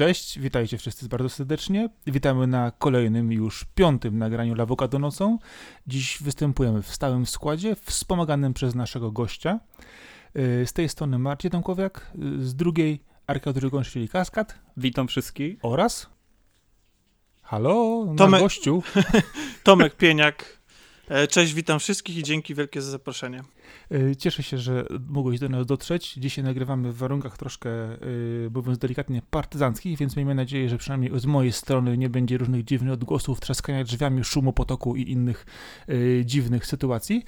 Cześć, witajcie wszyscy bardzo serdecznie. Witamy na kolejnym już piątym nagraniu Lawokado nocą. Dziś występujemy w stałym składzie, wspomaganym przez naszego gościa. Y, z tej strony Marcin Tomkowiak, y, z drugiej Arka Trójkąt, czyli Kaskad. Witam wszystkich. Oraz... Halo, Tomek- gościu. Tomek Pieniak. E, Cześć, witam wszystkich i dzięki wielkie za zaproszenie. Y, Cieszę się, że mogłeś do nas dotrzeć. Dzisiaj nagrywamy w warunkach troszkę, y, mówiąc delikatnie, partyzanckich, więc miejmy nadzieję, że przynajmniej z mojej strony nie będzie różnych dziwnych odgłosów, trzaskania drzwiami, szumu potoku i innych dziwnych sytuacji.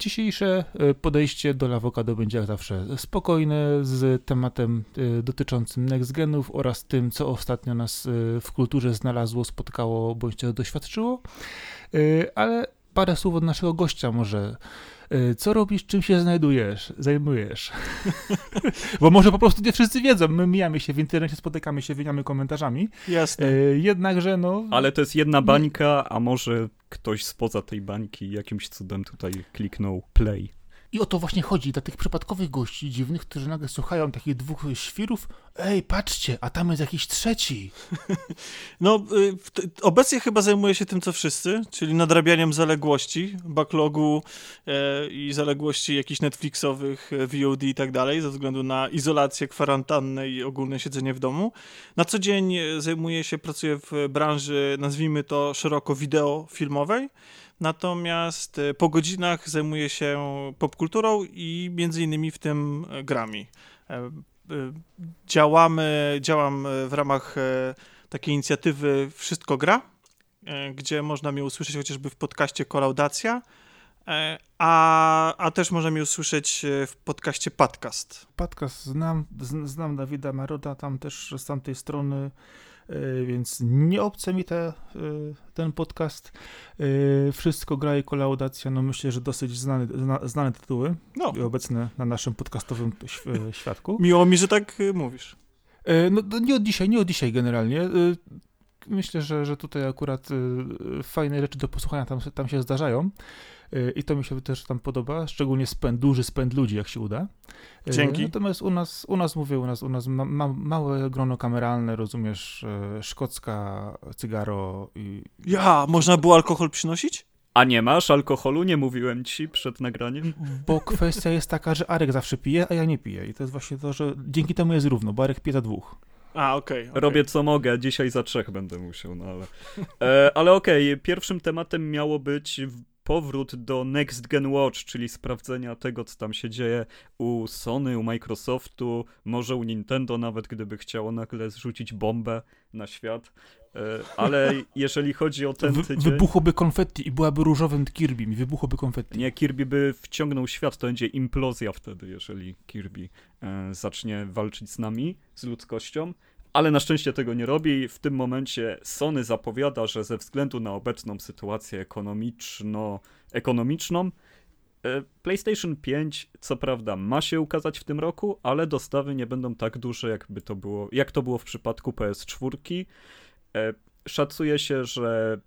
Dzisiejsze y, podejście do Lawokado będzie jak zawsze spokojne, z tematem y, dotyczącym next genów oraz tym, co ostatnio nas y, w kulturze znalazło, spotkało bądź doświadczyło. Ale parę słów od naszego gościa może. Y, Co robisz, czym się znajdujesz, zajmujesz? Bo może po prostu nie wszyscy wiedzą. My mijamy się w internecie, spotykamy się, wymieniamy komentarzami. Jasne. Y, Jednakże, no. Ale to jest jedna bańka, a może ktoś spoza tej bańki jakimś cudem tutaj kliknął play. I o to właśnie chodzi dla tych przypadkowych gości dziwnych, którzy nagle słuchają takich dwóch świrów. Ej, patrzcie, a tam jest jakiś trzeci. No, y, obecnie chyba zajmuję się tym, co wszyscy, czyli nadrabianiem zaległości, backlogu e, i zaległości jakichś Netflixowych, e, VOD i tak dalej, ze względu na izolację, kwarantannę i ogólne siedzenie w domu. Na co dzień e, zajmuję się, pracuję w branży, nazwijmy to szeroko wideo filmowej, natomiast e, po godzinach zajmuję się popkulturą i między innymi w tym e, grami. E, Działamy, działam w ramach takiej inicjatywy Wszystko Gra, gdzie można mnie usłyszeć chociażby w podcaście Kolaudacja, a, a też można mnie usłyszeć w podcaście Podcast. Podcast znam, znam Dawida Maroda tam też z tamtej strony, więc nie obce mi te, y, ten podcast. Y, Wszystko gra i kolaudacja, no myślę, że dosyć znane, zna, znane tytuły No, i obecne na naszym podcastowym y, świadku. miło mi, że tak e, mówisz. E, No nie od dzisiaj, nie od dzisiaj generalnie. Myślę, że, że tutaj akurat e, fajne rzeczy do posłuchania tam, tam się zdarzają. E, I to mi się też tam podoba, szczególnie spęd, duży spęd ludzi, jak się uda. Dzięki. Natomiast u nas, u nas mówię, u nas, u nas ma, ma, małe grono kameralne, rozumiesz, szkocka, cygaro i... Ja, można było alkohol przynosić? A nie masz alkoholu? Nie mówiłem ci przed nagraniem? Bo kwestia jest taka, że Arek zawsze pije, a ja nie piję. I to jest właśnie to, że dzięki temu jest równo, bo Arek pije za dwóch. A, okej. okej. Robię co mogę, dzisiaj za trzech będę musiał, no ale... E, ale okej, pierwszym tematem miało być powrót do Next Gen Watch, czyli sprawdzenia tego, co tam się dzieje u Sony, u Microsoftu, może u Nintendo nawet, gdyby chciało nagle zrzucić bombę na świat. E, ale jeżeli chodzi o ten Wy, tydzień... wybuchłoby konfetti i byłaby różowym Kirby i wybuchłoby konfetti. Nie, Kirby by wciągnął świat, to będzie implozja wtedy, jeżeli Kirby e, zacznie walczyć z nami, z ludzkością. Ale na szczęście tego nie robi. W tym momencie Sony zapowiada, że ze względu na obecną sytuację ekonomiczno-ekonomiczną, e, PlayStation 5 co prawda ma się ukazać w tym roku, ale dostawy nie będą tak duże, jakby to było, jak to było w przypadku PS4. E, Szacuje się, że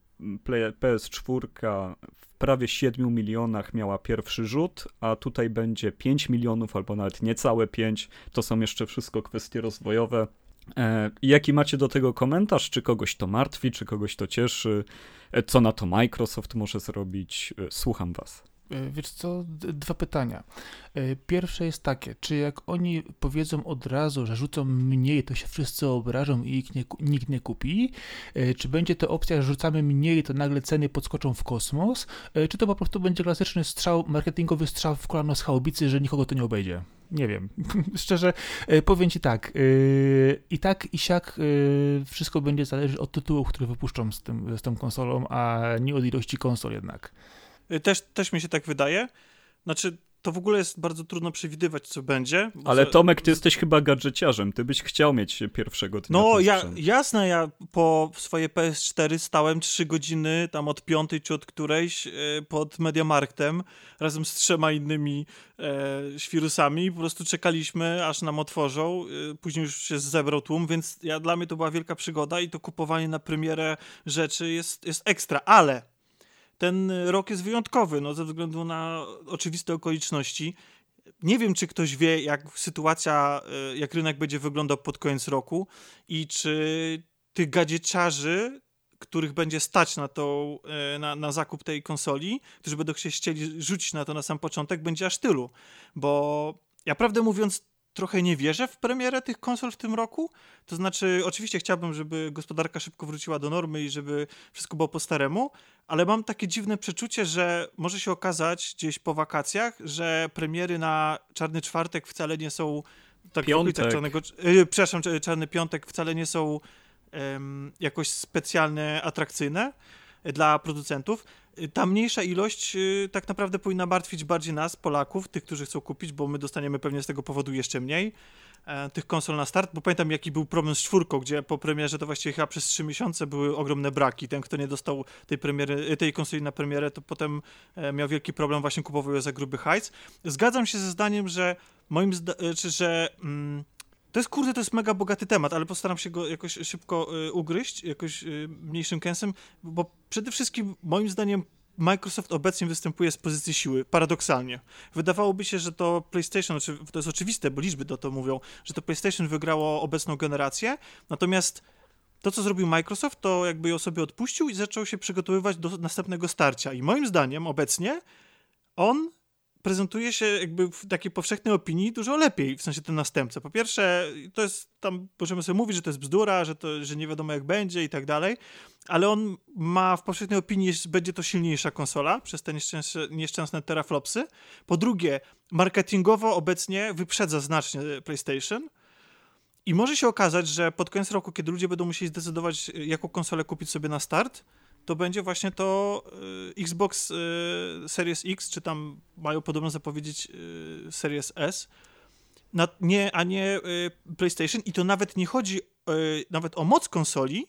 Play- PS4 w prawie 7 milionach miała pierwszy rzut, a tutaj będzie 5 milionów albo nawet niecałe 5. To są jeszcze wszystko kwestie rozwojowe. E, jaki macie do tego komentarz? Czy kogoś to martwi, czy kogoś to cieszy? E, co na to Microsoft może zrobić? Słucham was. E, Wiesz co, dwa pytania. E, Pierwsze jest takie, czy jak oni powiedzą od razu, że rzucą mniej, to się wszyscy obrażą i ich nie, nikt nie kupi? E, Czy będzie to opcja, że rzucamy mniej, to nagle ceny podskoczą w kosmos? Czy to po prostu będzie klasyczny strzał, marketingowy strzał w kolano z chałubicy, że nikogo to nie obejdzie? Nie wiem. Szczerze, powiem ci tak. I tak, i siak wszystko będzie zależeć od tytułów, które wypuszczą z, tym, z tą konsolą, a nie od ilości konsol jednak. Y, Też, też mi się tak wydaje. Znaczy, to w ogóle jest bardzo trudno przewidywać, co będzie. Ale Tomek, ty jesteś chyba gadżeciarzem. Ty byś chciał mieć pierwszego dnia No, ja, jasne, ja po swoje PS4 stałem 3 godziny, tam od piątej czy od którejś, e, pod Mediamarktem, razem z trzema innymi e, świrusami. Po prostu czekaliśmy, aż nam otworzą. E, później już się zebrał tłum, więc ja, dla mnie to była wielka przygoda i to kupowanie na premierę rzeczy jest, jest ekstra, ale ten rok jest wyjątkowy, no, ze względu na oczywiste okoliczności. nie wiem, czy ktoś wie, jak sytuacja, y, jak rynek będzie wyglądał pod koniec roku i czy tych gadzieczarzy, których będzie stać na, tą, y, na, na zakup tej konsoli, którzy będą się chcieli rzucić na to na sam początek, będzie aż tylu. Bo ja prawdę mówiąc, trochę nie wierzę w premierę tych konsol w tym roku. To znaczy, oczywiście chciałbym, żeby gospodarka szybko wróciła do normy i żeby wszystko było po staremu, ale mam takie dziwne przeczucie, że może się okazać gdzieś po wakacjach, że premiery na Czarny Czwartek wcale nie są tak Piątek. czarnego, yy, przepraszam, Czarny Piątek wcale nie są jakoś specjalnie atrakcyjne dla producentów. Ta mniejsza ilość y, tak naprawdę powinna martwić bardziej nas, Polaków, tych, którzy chcą kupić, bo my dostaniemy pewnie z tego powodu jeszcze mniej e, tych konsol na start, bo pamiętam jaki był problem z czwórką, gdzie po premierze to właściwie chyba przez trzy miesiące były ogromne braki. Ten, kto nie dostał tej, premiery, tej konsoli na premierę, to potem e, miał wielki problem, właśnie kupował ją za gruby hajs. Zgadzam się ze zdaniem, że moim zda że mm, to jest, kurde, to jest mega bogaty temat, ale postaram się go jakoś szybko y, ugryźć, jakoś y, mniejszym kęsem, bo przede wszystkim moim zdaniem Microsoft obecnie występuje z pozycji siły, paradoksalnie. Wydawałoby się, że to PlayStation, to jest oczywiste, bo liczby do to mówią, że to PlayStation wygrało obecną generację, natomiast to, co zrobił Microsoft, to jakby ją sobie odpuścił i zaczął się przygotowywać do następnego starcia. I moim zdaniem obecnie on prezentuje się jakby w takiej powszechnej opinii dużo lepiej, w sensie ten następca. Po pierwsze, to jest tam, możemy sobie mówić, że to jest bzdura, że, to, że nie wiadomo jak będzie i tak dalej, ale on ma w powszechnej opinii, że będzie to silniejsza konsola przez te nieszczęsne, nieszczęsne teraflopsy. Po drugie, marketingowo obecnie wyprzedza znacznie PlayStation. I może się okazać, że pod koniec roku, kiedy ludzie będą musieli zdecydować, jaką konsolę kupić sobie na start, to będzie właśnie to y, Xbox y, Series X, czy tam mają podobno zapowiedzieć y, Series S, nie, a nie PlayStation. I to nawet nie chodzi nawet o moc konsoli,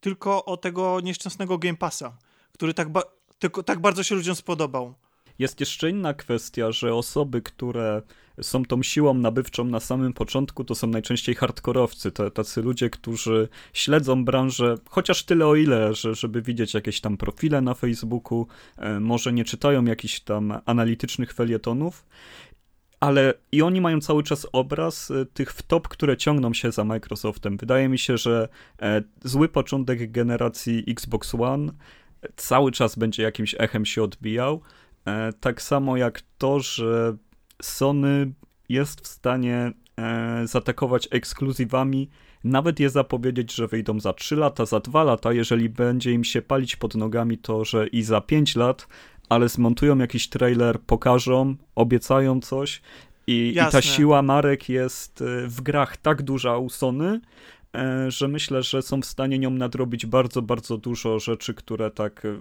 tylko o tego nieszczęsnego Game Passa, który tak, ba tylko, tak bardzo się ludziom spodobał. Jest jeszcze inna kwestia, że osoby, które są tą siłą nabywczą na samym początku, to są najczęściej hardkorowcy, tacy ludzie, którzy śledzą branżę chociaż tyle o ile, że, żeby widzieć jakieś tam profile na Facebooku, e, może nie czytają jakichś tam analitycznych felietonów, ale i oni mają cały czas obraz e, tych wtop, które ciągną się za Microsoftem. Wydaje mi się, że e, zły początek generacji Xbox One cały czas będzie jakimś echem się odbijał. Tak samo jak to, że Sony jest w stanie e, zaatakować ekskluzywami, nawet je zapowiedzieć, że wyjdą za 3 lata, za 2 lata, jeżeli będzie im się palić pod nogami to, że i za 5 lat, ale zmontują jakiś trailer, pokażą, obiecają coś i, i ta siła marek jest e, w grach tak duża u Sony, że myślę, że są w stanie nią nadrobić bardzo, bardzo dużo rzeczy, które tak e,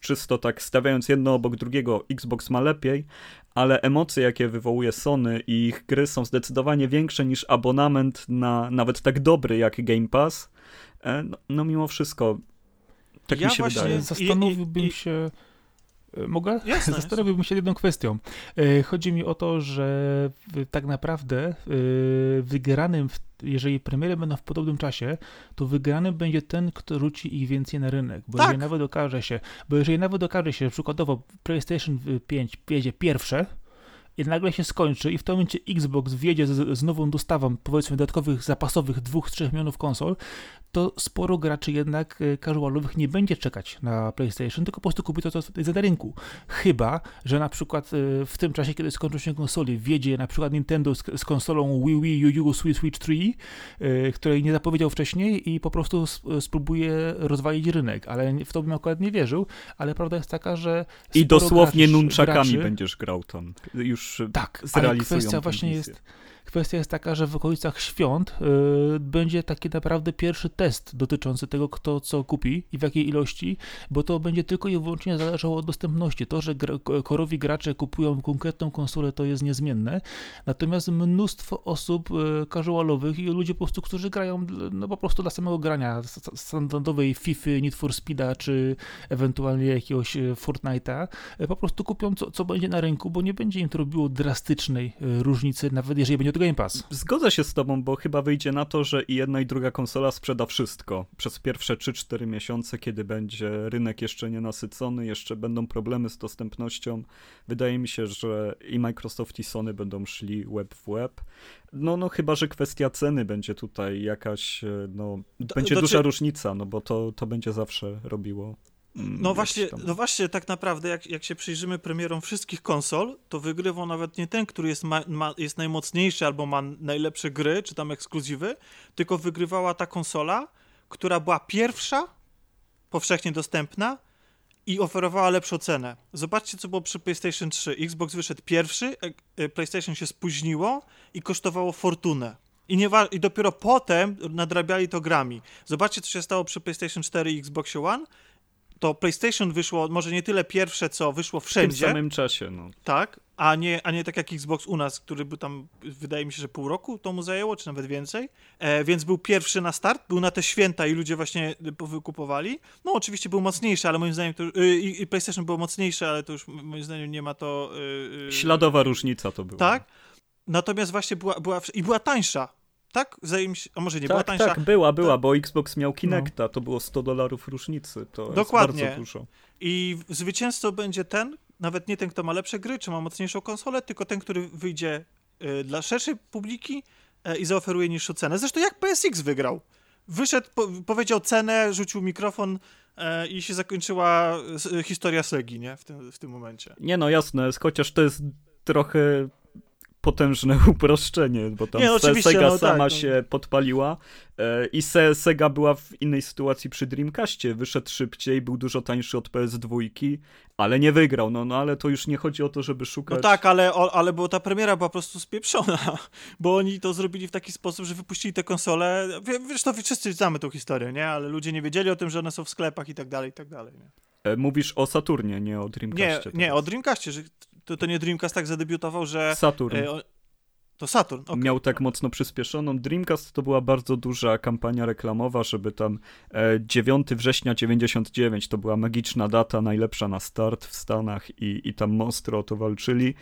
czysto tak stawiając jedno obok drugiego, Xbox ma lepiej, ale emocje, jakie wywołuje Sony i ich gry są zdecydowanie większe niż abonament na nawet tak dobry jak Game Pass. E, no, no mimo wszystko, tak ja mi się wydaje. Zastanowiłbym i, i, się... E, mogę? Jasne, Zastanowiłbym się jedną kwestią. E, chodzi mi o to, że tak naprawdę wygranym w jeżeli premiery będą w podobnym czasie, to wygrany będzie ten, kto rzuci ich więcej na rynek. Bo tak. jeżeli nawet okaże się, bo jeżeli nawet okaże się, że przykładowo PlayStation 5 wiedzie pierwsze, i nagle się skończy i w tym momencie Xbox wjedzie z, z nową dostawą, powiedzmy, dodatkowych zapasowych 2-3 milionów konsol, to sporo graczy jednak e, casualowych nie będzie czekać na PlayStation, tylko po prostu kupi to, co jest na rynku. Chyba, że na przykład e, w tym czasie, kiedy skończą się konsoli, wjedzie na przykład Nintendo z, z konsolą Wii Wii U, Switch, Switch 3, e, której nie zapowiedział wcześniej i po prostu spróbuje rozwalić rynek, ale w to bym akurat nie wierzył, ale prawda jest taka, że I dosłownie graczy, nunczakami graczy, będziesz grał tam. Już tak, ale kwestia właśnie jest Kwestia jest taka, że w okolicach świąt y, będzie taki naprawdę pierwszy test dotyczący tego, kto co kupi i w jakiej ilości, bo to będzie tylko i wyłącznie zależało od dostępności. To, że gra, korowi gracze kupują konkretną konsolę, to jest niezmienne, natomiast mnóstwo osób y, casualowych i ludzi po prostu, którzy grają no po prostu dla samego grania standardowej FIFA, Need for Speeda, czy ewentualnie jakiegoś y, Fortnite'a, y, po prostu kupią co, co będzie na rynku, bo nie będzie im to robiło drastycznej y, różnicy, nawet jeżeli będzie Game Pass. Zgodzę się z tobą, bo chyba wyjdzie na to, że i jedna i druga konsola sprzeda wszystko przez pierwsze 3-4 miesiące, kiedy będzie rynek jeszcze nienasycony, jeszcze będą problemy z dostępnością. Wydaje mi się, że i Microsoft i Sony będą szli web w web. No, no chyba, że kwestia ceny będzie tutaj jakaś, e, no, będzie do, duża czy... różnica, no bo to, to będzie zawsze robiło no właśnie, no właśnie, tak naprawdę, jak, jak się przyjrzymy premierom wszystkich konsol, to wygrywa nawet nie ten, który jest, ma, ma, jest najmocniejszy albo ma najlepsze gry, czy tam ekskluzywy, tylko wygrywała ta konsola, która była pierwsza, powszechnie dostępna i oferowała lepszą cenę. Zobaczcie, co było przy PlayStation 3. Xbox wyszedł pierwszy, e, e, PlayStation się spóźniło i kosztowało fortunę. I, nie I dopiero potem nadrabiali to grami. Zobaczcie, co się stało przy PlayStation 4 i Xbox One to PlayStation wyszło może nie tyle pierwsze, co wyszło wszędzie. W tym samym czasie, no. Tak, a nie, a nie tak jak Xbox u nas, który był tam, wydaje mi się, że pół roku to mu zajęło, czy nawet więcej. E, więc był pierwszy na start, był na te święta i ludzie właśnie wykupowali. No oczywiście był mocniejszy, ale moim zdaniem to, y, i, PlayStation było mocniejsze, ale to już moim zdaniem nie ma to... Y, y, Śladowa różnica to była. Tak. Natomiast właśnie była, była i była tańsza tak? Zdaje się, a może nie tak, była tańsza? Tak, była, była, to... bo Xbox miał Kinecta, no. to było 100 dolarów różnicy, to Dokładnie. jest bardzo dużo. I zwycięzcą będzie ten, nawet nie ten, kto ma lepsze gry, czy ma mocniejszą konsolę, tylko ten, który wyjdzie y, dla szerszej publiki y, i zaoferuje niższą cenę. Zresztą jak PSX wygrał. Wyszedł, po, powiedział cenę, rzucił mikrofon y, i się zakończyła historia Segi, nie? W tym, w tym momencie. Nie no, jasne, chociaż to jest trochę potężne uproszczenie, bo tam nie, no Sega no, sama tak, no. się podpaliła e, i Se Sega była w innej sytuacji przy Dreamcastie. Wyszedł szybciej, był dużo tańszy od PS2, ale nie wygrał. No, no ale to już nie chodzi o to, żeby szukać... No tak, ale, ale bo ta premiera była po prostu spieprzona, bo oni to zrobili w taki sposób, że wypuścili te konsole. Wiesz, to wszyscy znamy tą historię, nie? Ale ludzie nie wiedzieli o tym, że one są w sklepach i tak dalej, i tak dalej, nie? E, mówisz o Saturnie, nie o Dreamcastie. Nie, nie o Dreamcastie, że to, to nie Dreamcast tak zadebiutował, że... Saturn. E, to Saturn. Okay. Miał tak mocno przyspieszoną. Dreamcast to była bardzo duża kampania reklamowa, żeby tam e, 9 września 99 to była magiczna data, najlepsza na start w Stanach i, i tam monstro o to walczyli.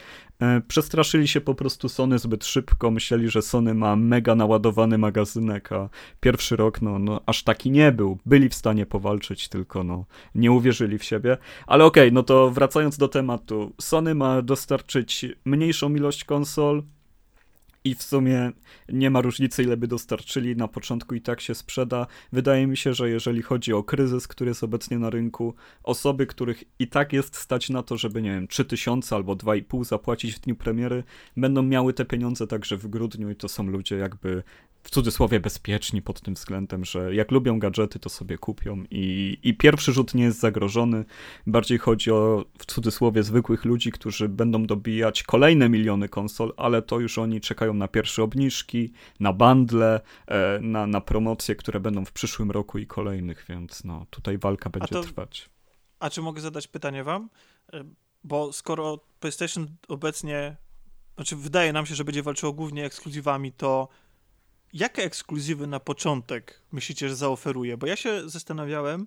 E, przestraszyli się po prostu Sony zbyt szybko, myśleli, że Sony ma mega naładowany magazynek, a pierwszy rok no, no aż taki nie był. Byli w stanie powalczyć, tylko no nie uwierzyli w siebie. Ale okej, okay, no to wracając do tematu. Sony ma dostarczyć mniejszą ilość konsol, i w sumie nie ma różnicy, ile by dostarczyli na początku i tak się sprzeda. Wydaje mi się, że jeżeli chodzi o kryzys, który jest obecnie na rynku, osoby, których i tak jest stać na to, żeby, nie wiem, 3000 albo 2,5 zapłacić w dniu premiery, będą miały te pieniądze także w grudniu i to są ludzie jakby w cudzysłowie bezpieczni pod tym względem, że jak lubią gadżety, to sobie kupią i, i pierwszy rzut nie jest zagrożony. Bardziej chodzi o w cudzysłowie zwykłych ludzi, którzy będą dobijać kolejne miliony konsol, ale to już oni czekają na pierwsze obniżki, na bundle, e, na, na promocje, które będą w przyszłym roku i kolejnych, więc no tutaj walka będzie to, trwać. A czy mogę zadać pytanie wam? E, bo skoro PlayStation obecnie, znaczy wydaje nam się, że będzie walczyło głównie ekskluzywami, to jakie ekskluzywy na początek myślicie, że zaoferuje? Bo ja się zastanawiałem,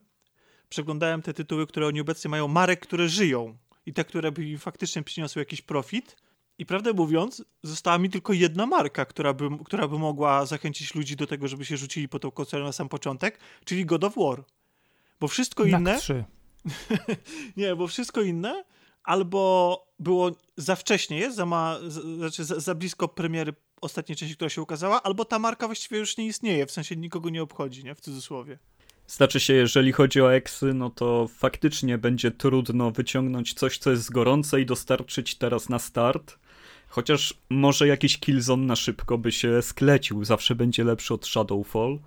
przeglądałem te tytuły, które oni obecnie mają, marek, które żyją i te, które by faktycznie przyniosły jakiś profit. I prawdę mówiąc, została mi tylko jedna marka, która by, która by mogła zachęcić ludzi do tego, żeby się rzucili po tą konsolę na sam początek, czyli God of War. Bo wszystko inne... nie, bo wszystko inne albo było za wcześnie jest, za, ma, znaczy za, za blisko premiery ostatniej części, która się ukazała, albo ta marka właściwie już nie istnieje, w sensie nikogo nie obchodzi, nie? W cudzysłowie. Znaczy się, jeżeli chodzi o eksy, no to faktycznie będzie trudno wyciągnąć coś, co jest gorące i dostarczyć teraz na start. Chociaż może jakiś Killzone na szybko by się sklecił, zawsze będzie lepszy od Shadowfall.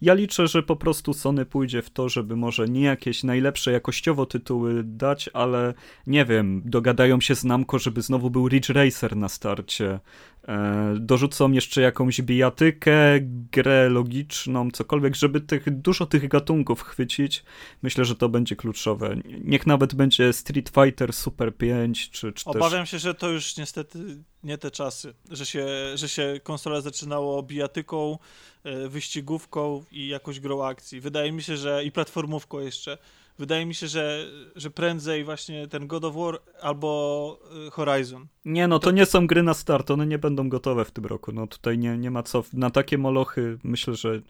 Ja liczę, że po prostu Sony pójdzie w to, żeby może nie jakieś najlepsze jakościowo tytuły dać, ale nie wiem, dogadają się z Namco, żeby znowu był Ridge Racer na starcie. E, dorzucą jeszcze jakąś bijatykę, grę logiczną, cokolwiek, żeby tych, dużo tych gatunków chwycić. Myślę, że to będzie kluczowe. Niech nawet będzie Street Fighter Super 5, czy, czy Obawiam też... się, że to już niestety nie te czasy, że się, że się konsola zaczynało bijatyką, e, wyścigówką i jakąś grą akcji. Wydaje mi się, że i platformówką jeszcze. Wydaje mi się, że, że prędzej właśnie ten God of War albo y, Horizon. Nie, no to, to nie są gry na start, one nie będą gotowe w tym roku. No tutaj nie, nie ma co. Na takie molochy myślę, że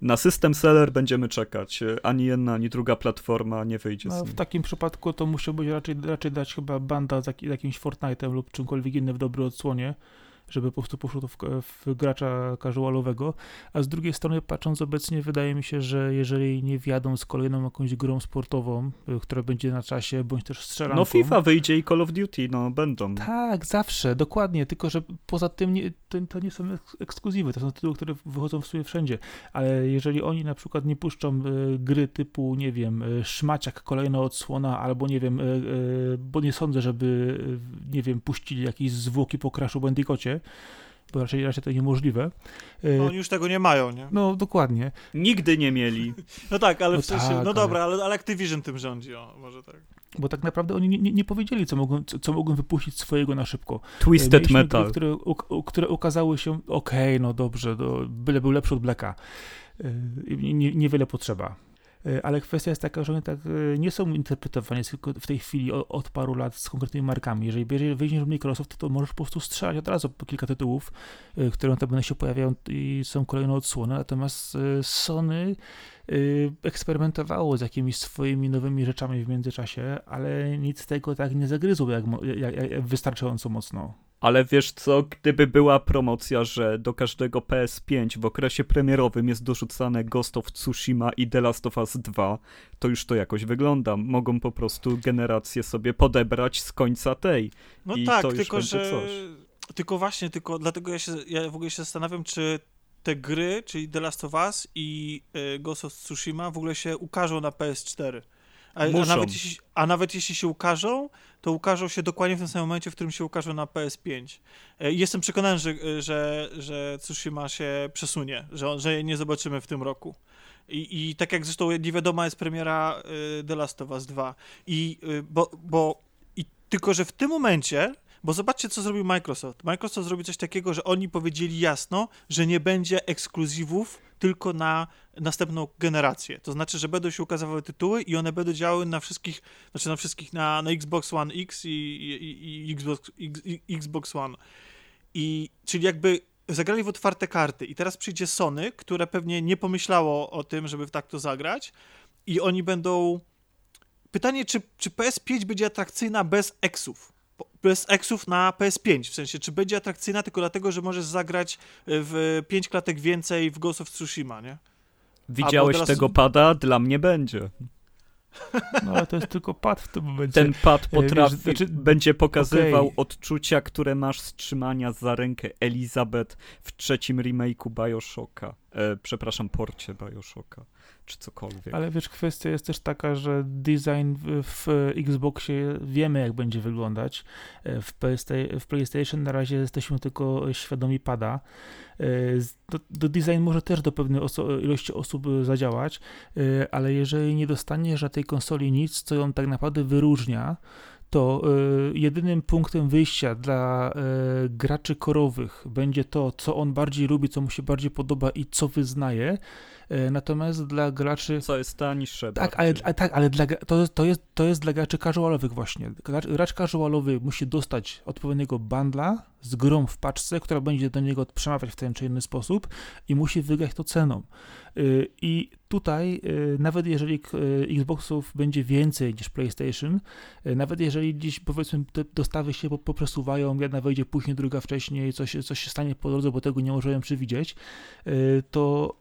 na system seller będziemy czekać. Ani jedna, ani druga platforma nie wyjdzie no, z W takim przypadku to musiałbyś raczej, raczej dać chyba banda z jakimś Fortnite'em lub czymkolwiek innym w dobrej odsłonie żeby po prostu poszło to w, w gracza casualowego, a z drugiej strony patrząc obecnie wydaje mi się, że jeżeli nie wjadą z kolejną jakąś grą sportową, y, która będzie na czasie, bądź też strzelanką... No FIFA wyjdzie i Call of Duty, no będą. Tak, zawsze, dokładnie, tylko że poza tym nie, to, to, nie są ekskluzywy, to są tytuły, które wychodzą w sumie wszędzie, ale jeżeli oni na przykład nie puszczą y, gry typu, nie wiem, y, szmaciak, kolejna odsłona, albo nie wiem, bo nie sądzę, żeby, nie wiem, puścili jakieś zwłoki po Crashu Bo raczej, raczej to niemożliwe. No, oni już tego nie mają, nie? No, dokładnie. Nigdy nie mieli. No tak, ale no w sensie, tak, no dobra, ale, ale Activision tym rządzi, o, może tak. Bo tak naprawdę oni nie, nie powiedzieli, co mogą, co, co mogą wypuścić swojego na szybko. Twisted Mieliśmy Metal. Gry, które, u, które okazały się, okej, okay, no dobrze, do, byle był lepszy od Blacka. Nie, niewiele potrzeba. E, ale kwestia jest taka, że one tak e, nie są interpretowane w tej chwili od paru lat z konkretnymi markami. Jeżeli, jeżeli weźmiesz Microsoft, to możesz po prostu strzelać od razu kilka tytułów, e, które na się pojawiają i są kolejne odsłony, natomiast Sony eksperymentowało z jakimiś swoimi nowymi rzeczami w międzyczasie, ale nic z tego tak nie zagryzło jak, jak, jak wystarczająco mocno. Ale wiesz co, gdyby była promocja, że do każdego PS5 w okresie premierowym jest dorzucane Ghost of Tsushima i The Last of Us 2, to już to jakoś wygląda. Mogą po prostu generację sobie podebrać z końca tej. No I tak, to tylko że... Coś. Tylko właśnie, tylko dlatego ja się, ja w ogóle się zastanawiam, czy te gry, czyli The Last of Us i y, Ghost of Tsushima w ogóle się ukażą na PS4. A, a, nawet jeśli, a nawet jeśli się ukażą, to ukażą się dokładnie w tym samym momencie, w którym się ukażą na PS5. E, jestem przekonany, że, że, że Tsushima się przesunie, że, że nie zobaczymy w tym roku. I, I tak jak zresztą nie wiadomo jest premiera y, The Last of Us 2. I, y, bo, bo, i tylko, że w tym momencie bo zobaczcie, co zrobił Microsoft. Microsoft zrobił coś takiego, że oni powiedzieli jasno, że nie będzie ekskluzywów tylko na następną generację. To znaczy, że będą się ukazywały tytuły i one będą działały na wszystkich, znaczy na wszystkich, na, na Xbox One X i, i, i Xbox, i, Xbox One. I, czyli jakby zagrali w otwarte karty i teraz przyjdzie Sony, które pewnie nie pomyślało o tym, żeby w tak to zagrać i oni będą... Pytanie, czy, czy PS5 będzie atrakcyjna bez eksów? Bez eksów na PS5, w sensie, czy będzie atrakcyjna tylko dlatego, że możesz zagrać w 5 klatek więcej w Ghost of Tsushima, nie? Widziałeś teraz... tego pada? Dla mnie będzie. No ale to jest tylko pad w tym momencie. Ten pad potrafi, Wiesz, znaczy, będzie pokazywał okay. odczucia, które masz z trzymania za rękę Elizabeth w trzecim remake'u Bioshocka. E, przepraszam, porcie Bioshocka czy cokolwiek. Ale wiesz, kwestia jest też taka, że design w, Xboxie wiemy, jak będzie wyglądać. E, w, w PlayStation na razie jesteśmy tylko świadomi pada. E, do, do design może też do pewnej oso ilości osób zadziałać, ale jeżeli nie dostaniesz na tej konsoli nic, co ją tak naprawdę wyróżnia, to y, jedynym punktem wyjścia dla y, graczy korowych będzie to, co on bardziej lubi, co mu się bardziej podoba i co wyznaje. Y, natomiast dla graczy. Co jest tańsze. Tak, ale, tak, ale dla, to, to, jest, to jest dla graczy casualowych właśnie. Gracz, gracz casualowy musi dostać odpowiedniego bundla z grą w paczce, która będzie do niego przemawiać w ten czy inny sposób i musi wygrać to ceną. Y, I tutaj, y, nawet jeżeli Xboxów będzie więcej niż PlayStation, nawet jeżeli dziś powiedzmy te dostawy się poprzesuwają, jedna wejdzie później, druga wcześniej, coś, coś się stanie po drodze, bo tego nie możemy przewidzieć, to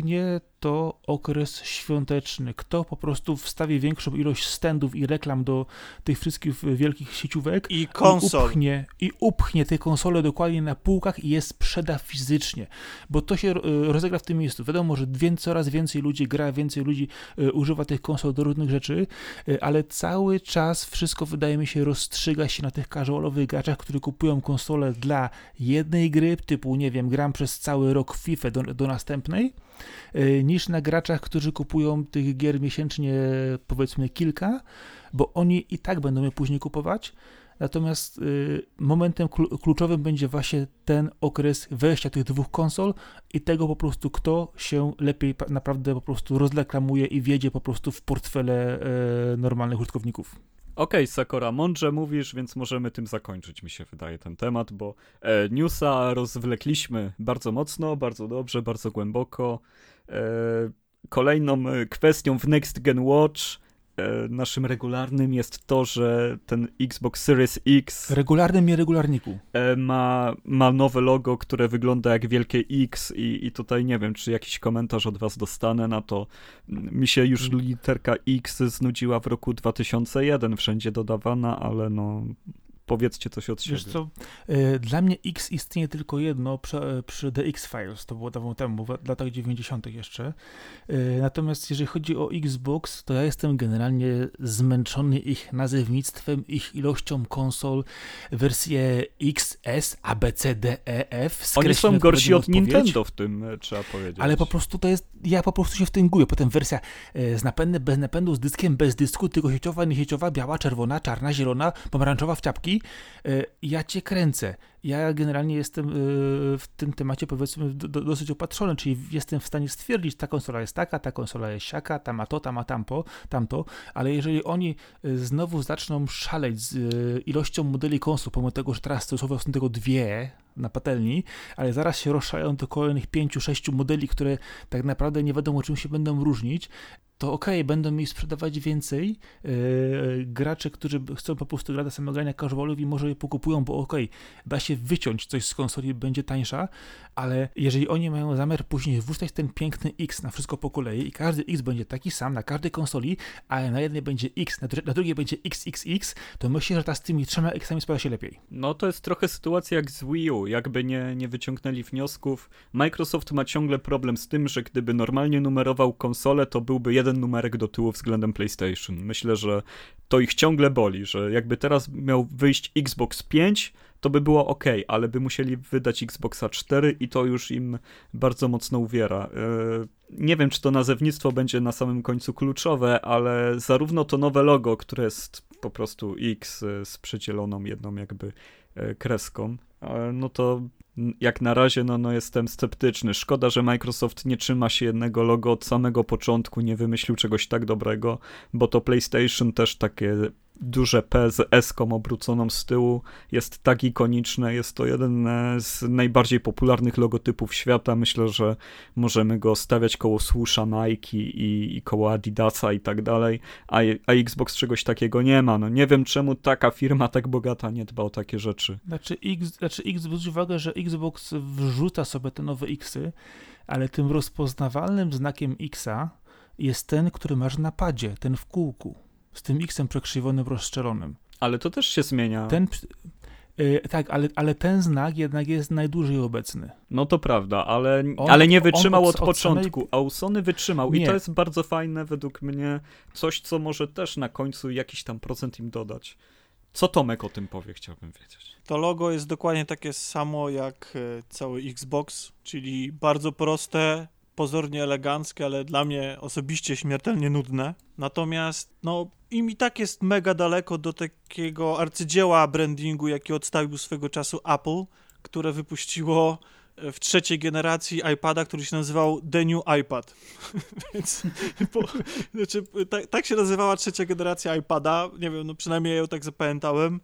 rozstrzygnie to okres świąteczny. Kto po prostu wstawi większą ilość standów i reklam do tych wszystkich wielkich sieciówek i konsol. I upchnie, i upchnie te konsole dokładnie na półkach i je sprzeda fizycznie, bo to się e, rozegra w tym miejscu. Wiadomo, że coraz więcej ludzi gra, więcej ludzi e, używa tych konsol do różnych rzeczy, e, ale cały czas wszystko wydaje mi się rozstrzyga się na tych casualowych graczach, którzy kupują konsole dla jednej gry, typu nie wiem, gram przez cały rok FIFA do, do następnej, niż na graczach, którzy kupują tych gier miesięcznie powiedzmy kilka, bo oni i tak będą je później kupować natomiast y, momentem kluczowym będzie właśnie ten okres wejścia tych dwóch konsol i tego po prostu, kto się lepiej naprawdę po prostu rozreklamuje i wiedzie po prostu w portfele y, normalnych użytkowników. Okej, okay, Sakora, mądrze mówisz, więc możemy tym zakończyć, mi się wydaje, ten temat, bo e, newsa rozwlekliśmy bardzo mocno, bardzo dobrze, bardzo głęboko. E, kolejną e, kwestią w Next Gen Watch naszym regularnym jest to, że ten Xbox Series X. Regularnym i regularniku. E, ma, ma nowe logo, które wygląda jak wielkie X, i, i tutaj nie wiem, czy jakiś komentarz od Was dostanę na to. Mi się już literka X znudziła w roku 2001, wszędzie dodawana, ale no Powiedzcie coś od siebie. Wiesz co, e, dla mnie X istnieje tylko jedno przy, przy The X-Files, to było dawno temu, w latach 90. jeszcze. E, natomiast jeżeli chodzi o Xbox, to ja jestem generalnie zmęczony ich nazewnictwem, ich ilością konsol, wersje XS, ABCD, EF. Oni są gorsi od Nintendo w tym, e, trzeba powiedzieć. Ale po prostu to jest, ja po prostu się w tym gubię. Potem wersja z napędem, bez napędu, z dyskiem, bez dysku, tylko sieciowa, niesieciowa, biała, czerwona, czarna, zielona, pomarańczowa w ciapki E, ja cię kręcę. Ja generalnie jestem e, w tym temacie powiedzmy dosyć opatrzony, czyli jestem w stanie stwierdzić, ta konsola jest taka, ta konsola jest siaka, ta ma to, ta ma tampo, tamto, ale jeżeli oni e, znowu zaczną szaleć z ilością modeli konsol, pomimo tego, że teraz stosunkowo są tego dwie na patelni, ale zaraz się rozszają do kolejnych pięciu, sześciu modeli, które tak naprawdę nie wiadomo czym się będą różnić, to ok, będą mi sprzedawać więcej yy, gracze, którzy chcą po prostu grać do samego grania casualowi, może je pokupują, bo ok, da się wyciąć coś z konsoli, będzie tańsza, ale jeżeli oni mają zamiar później wrzucać ten piękny X na wszystko po kolei i każdy X będzie taki sam na każdej konsoli, ale na jednej będzie X, na, na drugiej będzie XXX, to myślę, że ta z tymi trzema Xami sprawdza się lepiej. No to jest trochę sytuacja jak z Wii U, jakby nie, nie wyciągnęli wniosków. Microsoft ma ciągle problem z tym, że gdyby normalnie numerował konsolę, to byłby jeden jeden numerek do tyłu względem PlayStation. Myślę, że to ich ciągle boli, że jakby teraz miał wyjść Xbox 5, to by było ok, ale by musieli wydać Xboxa 4 i to już im bardzo mocno uwiera. E, nie wiem, czy to nazewnictwo będzie na samym końcu kluczowe, ale zarówno to nowe logo, które jest po prostu X e, z przedzieloną jedną jakby e, kreską, no to jak na razie no, no jestem sceptyczny. Szkoda, że Microsoft nie trzyma się jednego logo od samego początku, nie wymyślił czegoś tak dobrego, bo to PlayStation też takie duże P z eską obróconą z tyłu jest tak ikoniczne. Jest to jeden z najbardziej popularnych logotypów świata. Myślę, że możemy go stawiać koło Swisha Nike i, i koło Adidasa i tak dalej, a, a Xbox czegoś takiego nie ma. No nie wiem, czemu taka firma tak bogata nie dba o takie rzeczy. Znaczy, X, znaczy X, zwróć uwagę, że Xbox wrzuca sobie te nowe Xy, ale tym rozpoznawalnym znakiem Xa jest ten, który masz na padzie, ten w kółku z tym X-em przekrzywonym, rozszczelonym. Ale to też się zmienia. Ten, yy, tak, ale, ale ten znak jednak jest najdłużej obecny. No to prawda, ale, on, ale nie wytrzymał od, od, początku, samej... a Sony wytrzymał nie. i to jest bardzo fajne według mnie, coś co może też na końcu jakiś tam procent im dodać. Co Tomek o tym powie, chciałbym wiedzieć. To logo jest dokładnie takie samo jak e, cały Xbox, czyli bardzo proste, pozornie eleganckie, ale dla mnie osobiście śmiertelnie nudne. Natomiast, no, im i tak jest mega daleko do takiego arcydzieła brandingu, jaki odstawił swego czasu Apple, które wypuściło e, w trzeciej generacji iPada, który się nazywał The New iPad. Więc po, znaczy, tak, tak, się nazywała trzecia generacja iPada. Nie wiem, no przynajmniej ja ją tak zapamiętałem.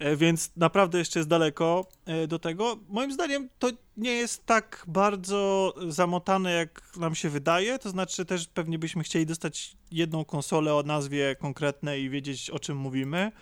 E, więc naprawdę jeszcze jest daleko e, do tego. Moim zdaniem to nie jest tak bardzo zamotane, jak nam się wydaje. To znaczy, też pewnie byśmy chcieli dostać jedną konsolę o nazwie konkretnej i wiedzieć, o czym mówimy.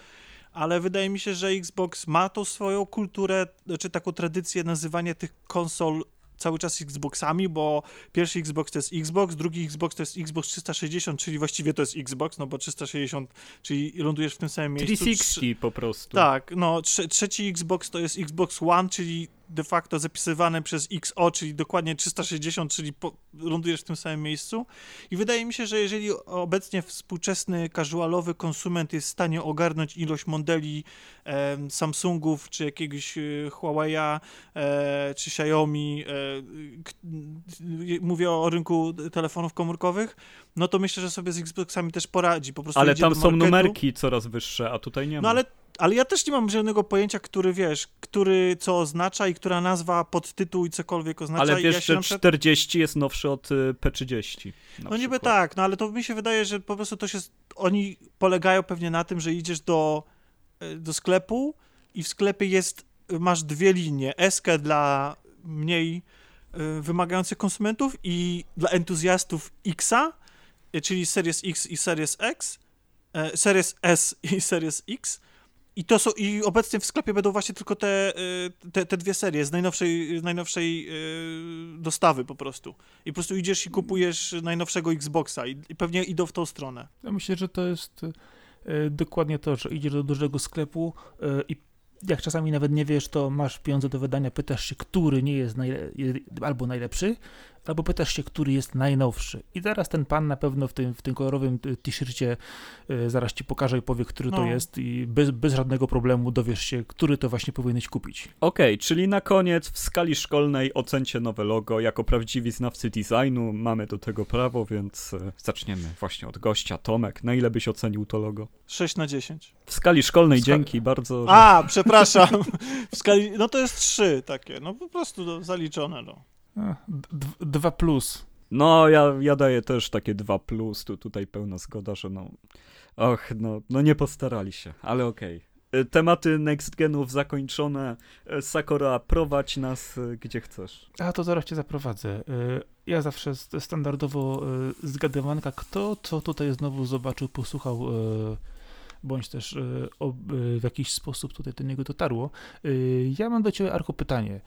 Ale wydaje mi się, że Xbox ma tą swoją kulturę, czy znaczy taką tradycję nazywania tych konsol cały czas Xboxami, bo pierwszy Xbox to jest Xbox, drugi Xbox to jest Xbox 360, czyli właściwie to jest Xbox, no bo 360, czyli lądujesz w tym samym miejscu. 360 po prostu. Tak, no trze trzeci Xbox to jest Xbox One, czyli de facto zapisywane przez XO, czyli dokładnie 360, czyli po, lądujesz w tym samym miejscu. I wydaje mi się, że jeżeli obecnie współczesny casualowy konsument jest w stanie ogarnąć ilość modeli e, Samsungów, czy jakiegoś e, Huawei'a, e, czy Xiaomi, e, mówię o rynku telefonów komórkowych, no to myślę, że sobie z Xboxami też poradzi. Po prostu ale tam są numerki coraz wyższe, a tutaj nie ma. No ale ale ja też nie mam żadnego pojęcia, który wiesz, który co oznacza i która nazwa, podtytuł i cokolwiek oznacza. Ale wiesz, ja że przykład... 40 jest nowszy od y, P30. No niby tak, no ale to mi się wydaje, że po prostu to się, oni polegają pewnie na tym, że idziesz do, y, do sklepu i w sklepie jest, masz dwie linie, SK dla mniej y, wymagających konsumentów i dla entuzjastów Xa, czyli Series X i Series X, Series S i Series X i to są, i obecnie w sklepie będą właśnie tylko te, y, te, te dwie serie z najnowszej, z najnowszej yy, dostawy po prostu. I po prostu idziesz i kupujesz najnowszego Xboxa i, i pewnie idą w tą stronę. Ja myślę, że to jest yy, dokładnie to, że idziesz do dużego sklepu i jak czasami nawet nie wiesz, to masz pieniądze do wydania, pytasz się, który nie jest najle albo najlepszy, albo pytasz się, który jest najnowszy. I zaraz ten pan na pewno w tym, w tym kolorowym t-shircie y, zaraz ci pokaże i powie, który no. to jest i bez, bez żadnego problemu dowiesz się, który to właśnie powinieneś kupić. Okej, okay, czyli na koniec w skali szkolnej ocencie nowe logo. Jako prawdziwi znawcy designu mamy do tego prawo, więc y, zaczniemy właśnie od gościa. Tomek, na ile byś ocenił to logo? 6 na 10. W skali szkolnej, dzięki bardzo. Że... A, przepraszam. w skali, no to jest 3 takie, no po prostu no, zaliczone, no. Dwa plus. No, ja, ja daję też takie dwa plus, tu, tutaj pełna zgoda, że no, och, no, no nie postarali się, ale okej. Okay. Tematy next genów zakończone. E, Sakura, prowadź nas e, gdzie chcesz. A to zaraz cię zaprowadzę. E, ja zawsze standardowo zgadywanka, kto co tutaj znowu zobaczył, posłuchał, bądź też w jakiś sposób tutaj do niego dotarło. Ja mam do ciebie, Arko, pytanie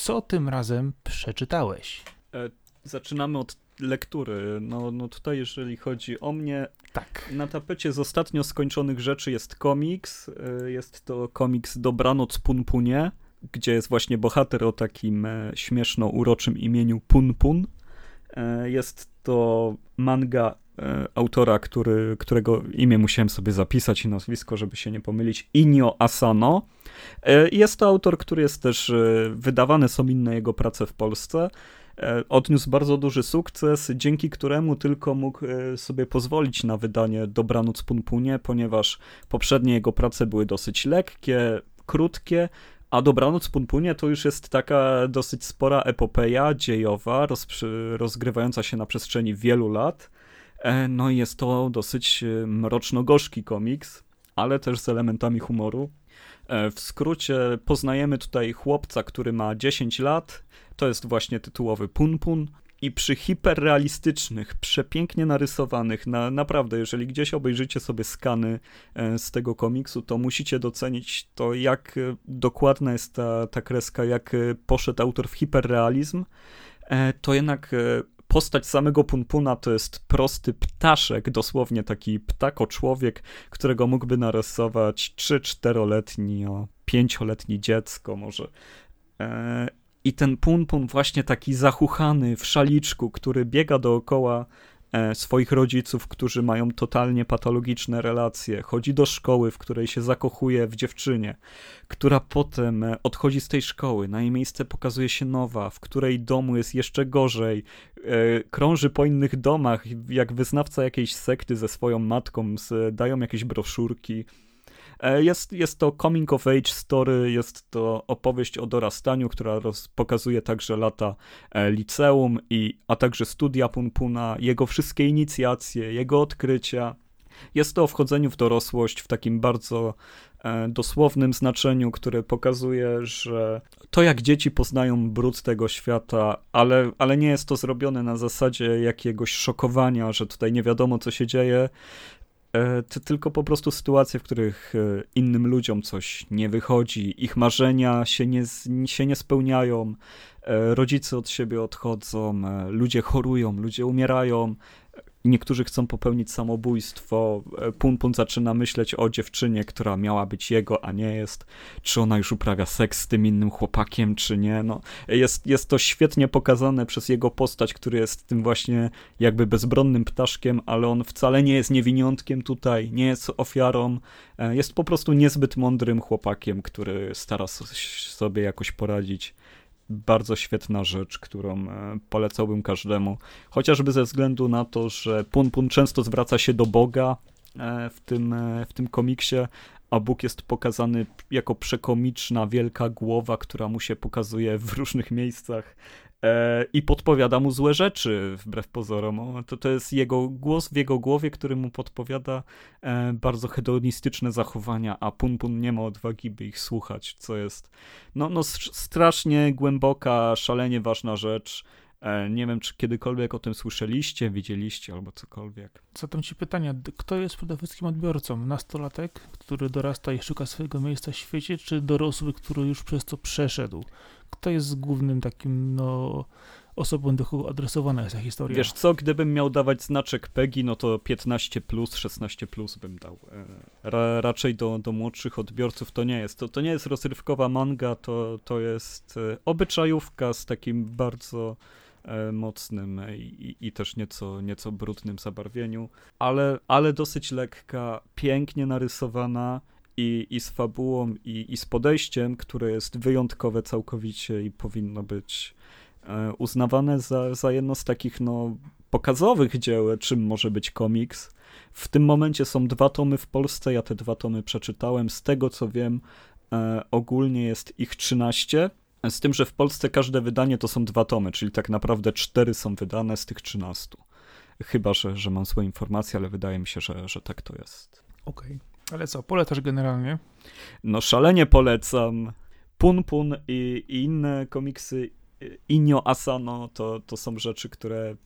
co tym razem przeczytałeś? E, zaczynamy od lektury. No, no tutaj, jeżeli chodzi o mnie, tak. na tapecie z ostatnio skończonych rzeczy jest komiks. E, jest to komiks Dobranoc Punpunie, gdzie jest właśnie bohater o takim e, śmieszno uroczym imieniu Punpun. Jest to manga autora, który, którego imię musiałem sobie zapisać i nazwisko, żeby się nie pomylić, Inio Asano. E, jest to autor, który jest też, e, wydawane są inne jego prace w Polsce. E, odniósł bardzo duży sukces, dzięki któremu tylko mógł sobie pozwolić na wydanie Dobranoc Punpunie, ponieważ poprzednie jego prace były dosyć lekkie, krótkie, a Dobranoc Punpunie to już jest taka dosyć spora epopeja dziejowa, rozgrywająca się na przestrzeni wielu lat. No i jest to dosyć mroczno-gorzki komiks, ale też z elementami humoru. E, w skrócie poznajemy tutaj chłopca, który ma 10 lat. To jest właśnie tytułowy Punpun. I przy hiperrealistycznych, przepięknie narysowanych, na, naprawdę, jeżeli gdzieś obejrzycie sobie skany e, z tego komiksu, to musicie docenić to, jak e, dokładna jest ta, ta kreska, jak poszedł autor w hiperrealizm. To jednak postać samego Punpuna to jest prosty ptaszek, dosłownie taki ptako-człowiek, którego mógłby narysować 3-4-letni, o 5-letni dziecko może. E, I ten Punpun właśnie taki zachuchany w szaliczku, który biega dookoła swoich rodziców, którzy mają totalnie patologiczne relacje. Chodzi do szkoły, w której się zakochuje w dziewczynie, która potem e, odchodzi z tej szkoły. Na jej miejsce pokazuje się nowa, w której domu jest jeszcze gorzej. E, krąży po innych domach, jak wyznawca jakiejś sekty ze swoją matką, dają jakieś broszurki. E, jest, jest to coming of age story, jest to opowieść o dorastaniu, która roz, pokazuje także lata e, liceum, i, a także studia Punpuna, jego wszystkie inicjacje, jego odkrycia. Jest to o wchodzeniu w dorosłość w takim bardzo e, dosłownym znaczeniu, które pokazuje, że to jak dzieci poznają brud tego świata, ale, ale nie jest to zrobione na zasadzie jakiegoś szokowania, że tutaj nie wiadomo co się dzieje, E, to tylko po prostu sytuacje, w których e, innym ludziom coś nie wychodzi, ich marzenia się nie, się nie spełniają, e, rodzice od siebie odchodzą, ludzie chorują, ludzie umierają, Niektórzy chcą popełnić samobójstwo. E, Pun Pun zaczyna myśleć o dziewczynie, która miała być jego, a nie jest. Czy ona już uprawia seks z tym innym chłopakiem, czy nie. No, jest, jest to świetnie pokazane przez jego postać, który jest tym właśnie jakby bezbronnym ptaszkiem, ale on wcale nie jest niewiniątkiem tutaj, nie jest ofiarą. E, jest po prostu niezbyt mądrym chłopakiem, który stara sobie jakoś poradzić bardzo świetna rzecz, którą e, polecałbym każdemu. Chociażby ze względu na to, że Pun Pun często zwraca się do Boga e, w tym, e, w tym komiksie, a Bóg jest pokazany jako przekomiczna, wielka głowa, która mu się pokazuje w różnych miejscach i podpowiada mu złe rzeczy, wbrew pozorom. To, to jest jego głos w jego głowie, który mu podpowiada e, bardzo hedonistyczne zachowania, a Pun Pun nie ma odwagi, by ich słuchać, co jest no, no strasznie głęboka, szalenie ważna rzecz. E, nie wiem, czy kiedykolwiek o tym słyszeliście, widzieliście albo cokolwiek. Zatem ci pytania, kto jest przede wszystkim odbiorcą? Nastolatek, który dorasta i szuka swojego miejsca w świecie, czy dorosły, który już przez to przeszedł? Kto jest głównym takim, no, osobą, do kogo adresowana jest ta historia? Wiesz co, gdybym miał dawać znaczek PEGI, no to 15 plus, 16 plus bym dał. E, ra, raczej do, do młodszych odbiorców to nie jest. To, to nie jest rozrywkowa manga, to, to jest e, obyczajówka z takim bardzo mocnym i, i, też nieco, nieco brudnym zabarwieniu, ale, ale dosyć lekka, pięknie narysowana i, i z fabułą, i, i z podejściem, które jest wyjątkowe całkowicie i powinno być e, uznawane za, za jedno z takich no, pokazowych dzieł, czym może być komiks. W tym momencie są dwa tomy w Polsce, ja te dwa tomy przeczytałem. Z tego co wiem, e, ogólnie jest ich 13 z tym, że w Polsce każde wydanie to są dwa tomy, czyli tak naprawdę cztery są wydane z tych trzynastu. Chyba, że, że mam złe informacje, ale wydaje mi się, że, że tak to jest. Okej. Okay. Ale co, polecasz generalnie? No szalenie polecam. Pun Pun i, i inne komiksy Inyo Asano to, to są rzeczy, które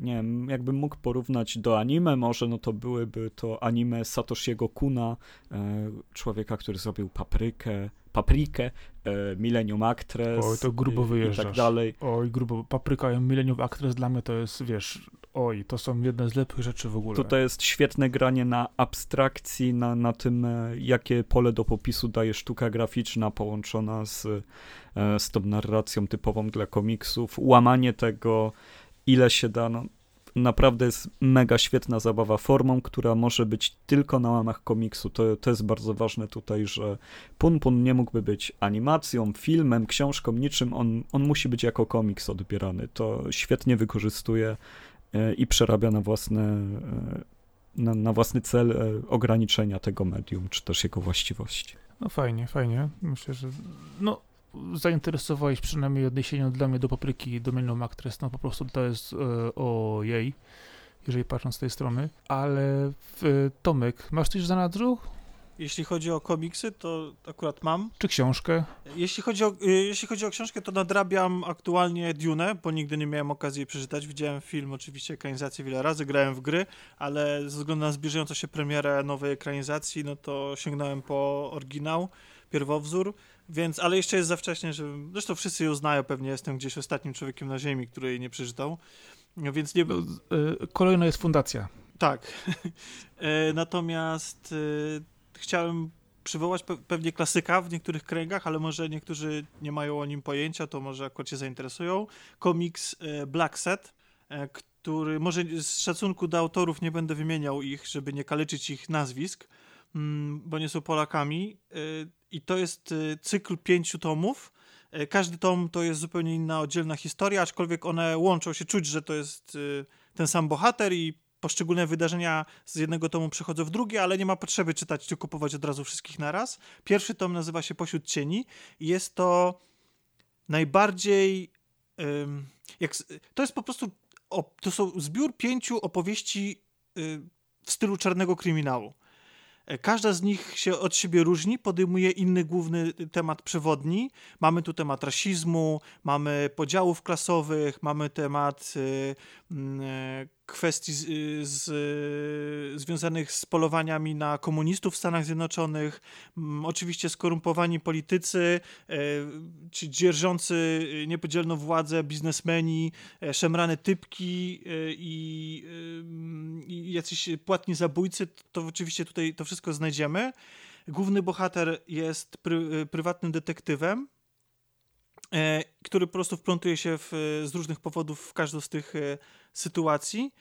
nie wiem, jakbym mógł porównać do anime, może no to byłyby to anime Satoshiego Kuna, e, człowieka, który zrobił Paprykę, Paprikę, e, Millennium Actress oj, to grubo wyjeżdżasz. i tak dalej. Oj, grubo. Papryka i Millennium Actress dla mnie to jest, wiesz, oj, to są jedne z lepszych rzeczy w ogóle. Tutaj jest świetne granie na abstrakcji, na, na tym, e, jakie pole do popisu daje sztuka graficzna połączona z, z tą narracją typową dla komiksów, łamanie tego, ile się da, no, naprawdę jest mega świetna zabawa formą, która może być tylko na łamach komiksu. To, to jest bardzo ważne tutaj, że Pun Pun nie mógłby być animacją, filmem, książką, niczym. On, on musi być jako komiks odbierany. To świetnie wykorzystuje e, i przerabia na własne e, na, na własny cel e, ograniczenia tego medium, czy też jego właściwości. No fajnie, fajnie. Myślę, że no zainteresowałeś przynajmniej odniesieniem dla mnie do papryki do menu Actress, no po prostu to jest e, o jej, jeżeli patrząc z tej strony. Ale w, Tomek, masz coś za nadrzu? Jeśli chodzi o komiksy, to akurat mam. Czy książkę? Jeśli chodzi o, y, jeśli chodzi o książkę, to nadrabiam aktualnie Dune, bo nigdy nie miałem okazji jej przeczytać. Widziałem film, oczywiście ekranizację wiele razy, grałem w gry, ale ze względu na zbliżającą się premierę nowej ekranizacji, no to sięgnąłem po oryginał, pierwowzór. Więc, ale jeszcze jest za wcześnie, że zresztą wszyscy ją znają, pewnie jestem gdzieś ostatnim człowiekiem na ziemi, który jej nie przeczytał, no więc nie... No, y, kolejna jest fundacja. Tak. E, natomiast e, chciałem przywołać pewnie klasyka w niektórych kręgach, ale może niektórzy nie mają o nim pojęcia, to może akurat się zainteresują. Komiks Black Set, który może z szacunku do autorów nie będę wymieniał ich, żeby nie kaleczyć ich nazwisk, mm, bo nie są Polakami i to jest y, cykl pięciu tomów. E, każdy tom to jest zupełnie inna, oddzielna historia, aczkolwiek one łączą się, czuć, że to jest y, ten sam bohater i poszczególne wydarzenia z jednego tomu przechodzą w drugie, ale nie ma potrzeby czytać czy kupować od razu wszystkich naraz. Pierwszy tom nazywa się Pośród Cieni i jest to najbardziej... Jak, to jest po prostu... To są zbiór pięciu opowieści y, w stylu czarnego kryminału. Każda z nich się od siebie różni, podejmuje inny główny temat przewodni. Mamy tu temat rasizmu, mamy podziałów klasowych, mamy temat y, kwestii z, z, związanych z polowaniami na komunistów w Stanach Zjednoczonych, mm, oczywiście skorumpowani politycy, e, ci dzierżący niepodzielną władzę, biznesmeni, e, szemrane typki e, i, i jacyś płatni zabójcy, to oczywiście tutaj to wszystko znajdziemy. Główny bohater jest pry, prywatnym detektywem, który po prostu wplątuje się w, z różnych powodów w każdą z tych sytuacji.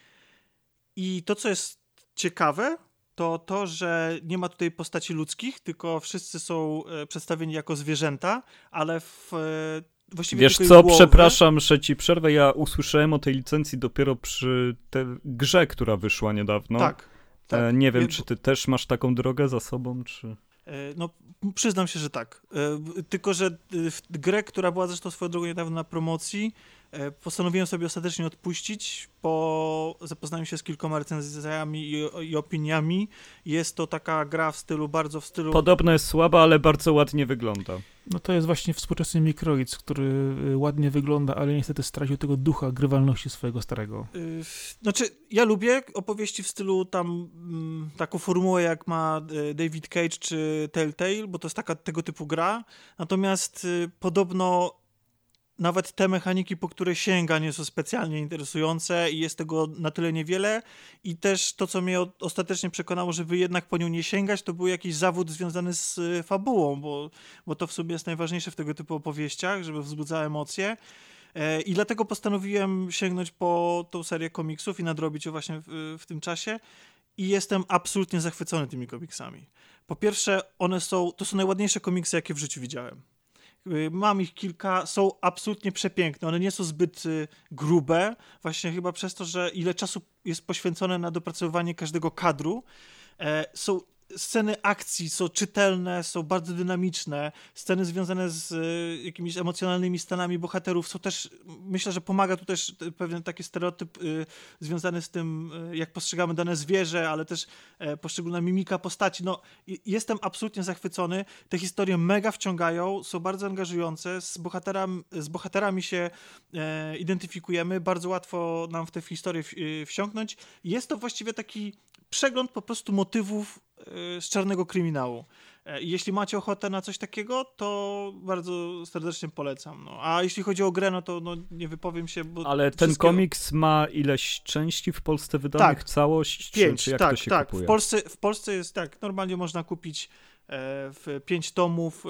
I to, co jest ciekawe, to to, że nie ma tutaj postaci ludzkich, tylko wszyscy są e, przedstawieni jako zwierzęta, ale w e, Właściwie Wiesz co, głowy... przepraszam, że ci przerwę. Ja usłyszałem o tej licencji dopiero przy tej grze, która wyszła niedawno. Tak. tak. E, nie wiem, czy ty też masz taką drogę za sobą, czy... No, przyznam się, że tak. Tylko, że grę, która była zresztą swoją drogą niedawno na promocji, postanowiłem sobie ostatecznie odpuścić po zapoznaniu się z kilkoma recenzjami i, i, opiniami. Jest to taka gra w stylu, bardzo w stylu... Podobno jest słaba, ale bardzo ładnie wygląda. No to jest właśnie współczesny Microids, który y, ładnie wygląda, ale niestety stracił tego ducha grywalności swojego starego. Yy, znaczy, ja lubię opowieści w stylu tam mm, taką formułę jak ma David Cage czy Telltale, bo to jest taka tego typu gra. Natomiast y, podobno nawet te mechaniki, po które sięga, nie są specjalnie interesujące i jest tego na tyle niewiele. I też to, co mnie ostatecznie przekonało, żeby jednak po nią nie sięgać, to był jakiś zawód związany z y, fabułą, bo, bo to w sobie jest najważniejsze w tego typu opowieściach, żeby wzbudzało emocje. E, I dlatego postanowiłem sięgnąć po tą serię komiksów i nadrobić ją właśnie w, w tym czasie. I jestem absolutnie zachwycony tymi komiksami. Po pierwsze, one są, to są najładniejsze komiksy, jakie w życiu widziałem. Y, mam ich kilka, są absolutnie przepiękne. One nie są zbyt y, grube, właśnie chyba przez to, że ile czasu jest poświęcone na dopracowywanie każdego kadru. E, są sceny akcji są czytelne, są bardzo dynamiczne. Sceny związane z y, jakimiś emocjonalnymi stanami bohaterów są też, myślę, że pomaga tu też pewien taki stereotyp y, związany z tym, y, jak postrzegamy dane zwierzę, ale też poszczególna mimika postaci. No, jestem absolutnie zachwycony. Te historie mega wciągają, są bardzo angażujące. Z, bohateram, z bohaterami się e, identyfikujemy. Bardzo łatwo nam w te historie wsiąknąć. Jest to właściwie taki przegląd po prostu motywów z czarnego kryminału. E, jeśli macie ochotę na coś takiego, to bardzo serdecznie polecam. No. A jeśli chodzi o grę, no to no, nie wypowiem się, bo Ale ten komiks ma ileś części w Polsce wydanych? Tak. Całość? Pięć, czy, czy jak tak, to się tak. Kupuje? W Polsce, w Polsce jest tak, normalnie można kupić e, w pięć tomów, e,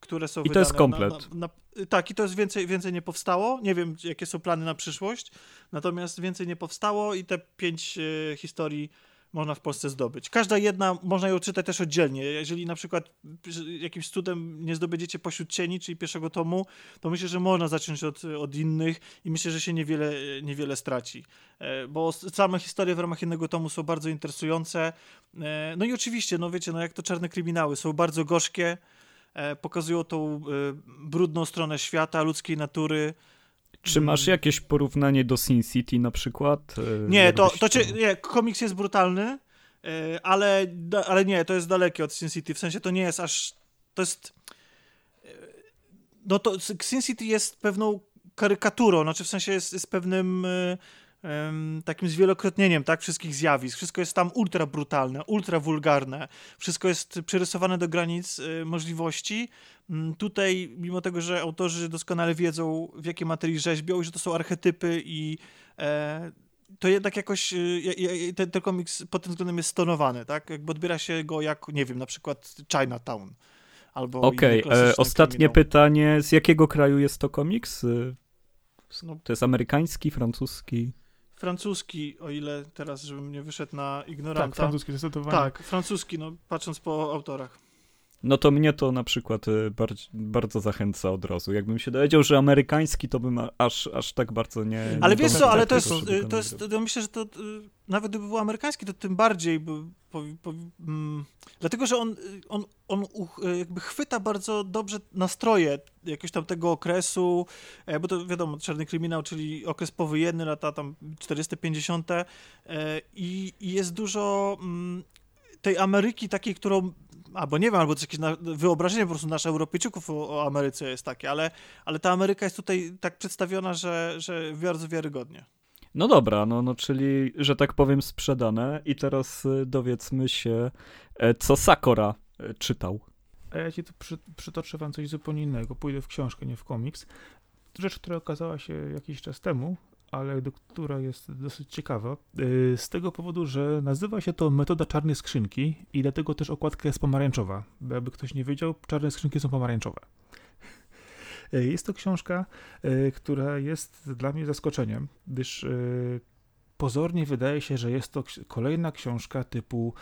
które są I to jest komplet. Na, na, na, tak, i to jest więcej, więcej nie powstało. Nie wiem, jakie są plany na przyszłość, natomiast więcej nie powstało i te pięć historii można w Polsce zdobyć. Każda jedna, można ją czytać też oddzielnie. Jeżeli na przykład jakimś cudem nie zdobędziecie pośród cieni, czyli pierwszego tomu, to myślę, że można zacząć od, od innych i myślę, że się niewiele, niewiele straci. E, bo same historie w ramach jednego tomu są bardzo interesujące. E, no i oczywiście, no wiecie, no jak to czarne kryminały, są bardzo gorzkie, e, pokazują tą brudną stronę świata, ludzkiej natury, czy masz mm. jakieś porównanie do Sin City na przykład? E, nie, to, to cię, nie, komiks jest brutalny, e, ale, ale nie, to jest dalekie od Sin City, w sensie to nie jest aż, to jest, e, no to Sin City jest pewną karykaturą, znaczy w sensie jest, jest pewnym takim zwielokrotnieniem tak, wszystkich zjawisk. Wszystko jest tam ultra brutalne, ultra wulgarne. Wszystko jest przerysowane do granic y, możliwości. Mm, tutaj, mimo tego, że autorzy doskonale wiedzą, w jakiej materii rzeźbią i że to są archetypy i e, to jednak jakoś y, ten, ten komiks pod tym względem jest stonowany, tak? Jakby odbiera się go jak, nie wiem, na przykład Chinatown. Albo Okej, okay, e, ostatnie kryminał. pytanie. Z jakiego kraju jest to komiks? No, to jest amerykański, francuski? Francuski, o ile teraz, żebym nie wyszedł na ignoranta. Tak, francuski zdecydowanie. Tak, francuski, no patrząc po autorach. No to mnie to na przykład y, bardzo, bardzo zachęca od razu. Jakbym się dowiedział, że amerykański, to bym aż, aż tak bardzo nie... Ale wiesz co, ale to jest, to jest, to myślę, że to y, nawet gdyby był amerykański, to tym bardziej by, po, po, mm, dlatego, że on, on, on jakby chwyta bardzo dobrze nastroje jakiegoś tam tego okresu, e, bo to wiadomo, czarny kryminał, czyli okres powojenny, lata tam 40-50 e, i, i jest dużo mm, tej Ameryki takiej, którą albo nie wiem, albo to jakieś wyobrażenie po prostu naszych Europejczyków o, o, Ameryce jest takie, ale, ale ta Ameryka jest tutaj tak przedstawiona, że, że bardzo wiarygodnie. No dobra, no, no czyli, że tak powiem, sprzedane. I teraz y, dowiedzmy się, e, co Sakora e, czytał. A ja ci tu przy, przytoczę wam coś zupełnie innego. Pójdę w książkę, nie w komiks. Rzecz, która okazała się jakiś czas temu, ale która jest dosyć ciekawa. Y, z tego powodu, że nazywa się to metoda czarnej skrzynki i dlatego też okładka jest pomarańczowa. Bo ktoś nie wiedział, czarne skrzynki są pomarańczowe. Y, jest to książka, y, która jest dla mnie zaskoczeniem, gdyż pozornie wydaje się, że jest to kolejna książka typu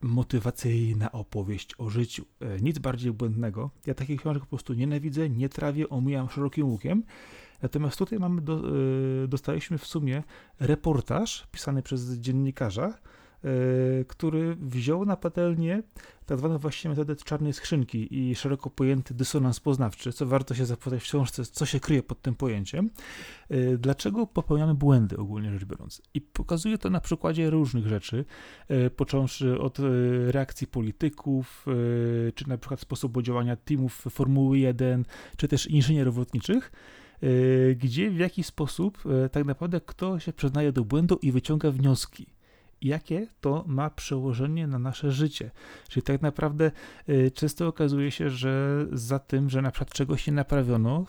motywacyjna opowieść o życiu. nic bardziej błędnego. Ja takich książek po prostu nienawidzę, nie trawię, omijam szerokim łukiem. Natomiast tutaj mamy do, y, dostaliśmy w sumie reportaż pisany przez dziennikarza, który wziął na patelnię tak zwaną właśnie metodę czarnej skrzynki i szeroko pojęty dysonans poznawczy, co warto się zapytać w książce, co się kryje pod tym pojęciem, e, dlaczego popełniamy błędy ogólnie rzecz biorąc. I pokazuje to na przykładzie różnych rzeczy, e, począwszy od e, reakcji polityków, czy na przykład sposobu działania teamów Formuły 1, czy też inżynierów lotniczych, gdzie w jaki sposób tak naprawdę kto się przyznaje do błędu i wyciąga wnioski jakie to ma przełożenie na nasze życie. Czyli tak naprawdę y, często okazuje się, że za tym, że na przykład czegoś nie naprawiono,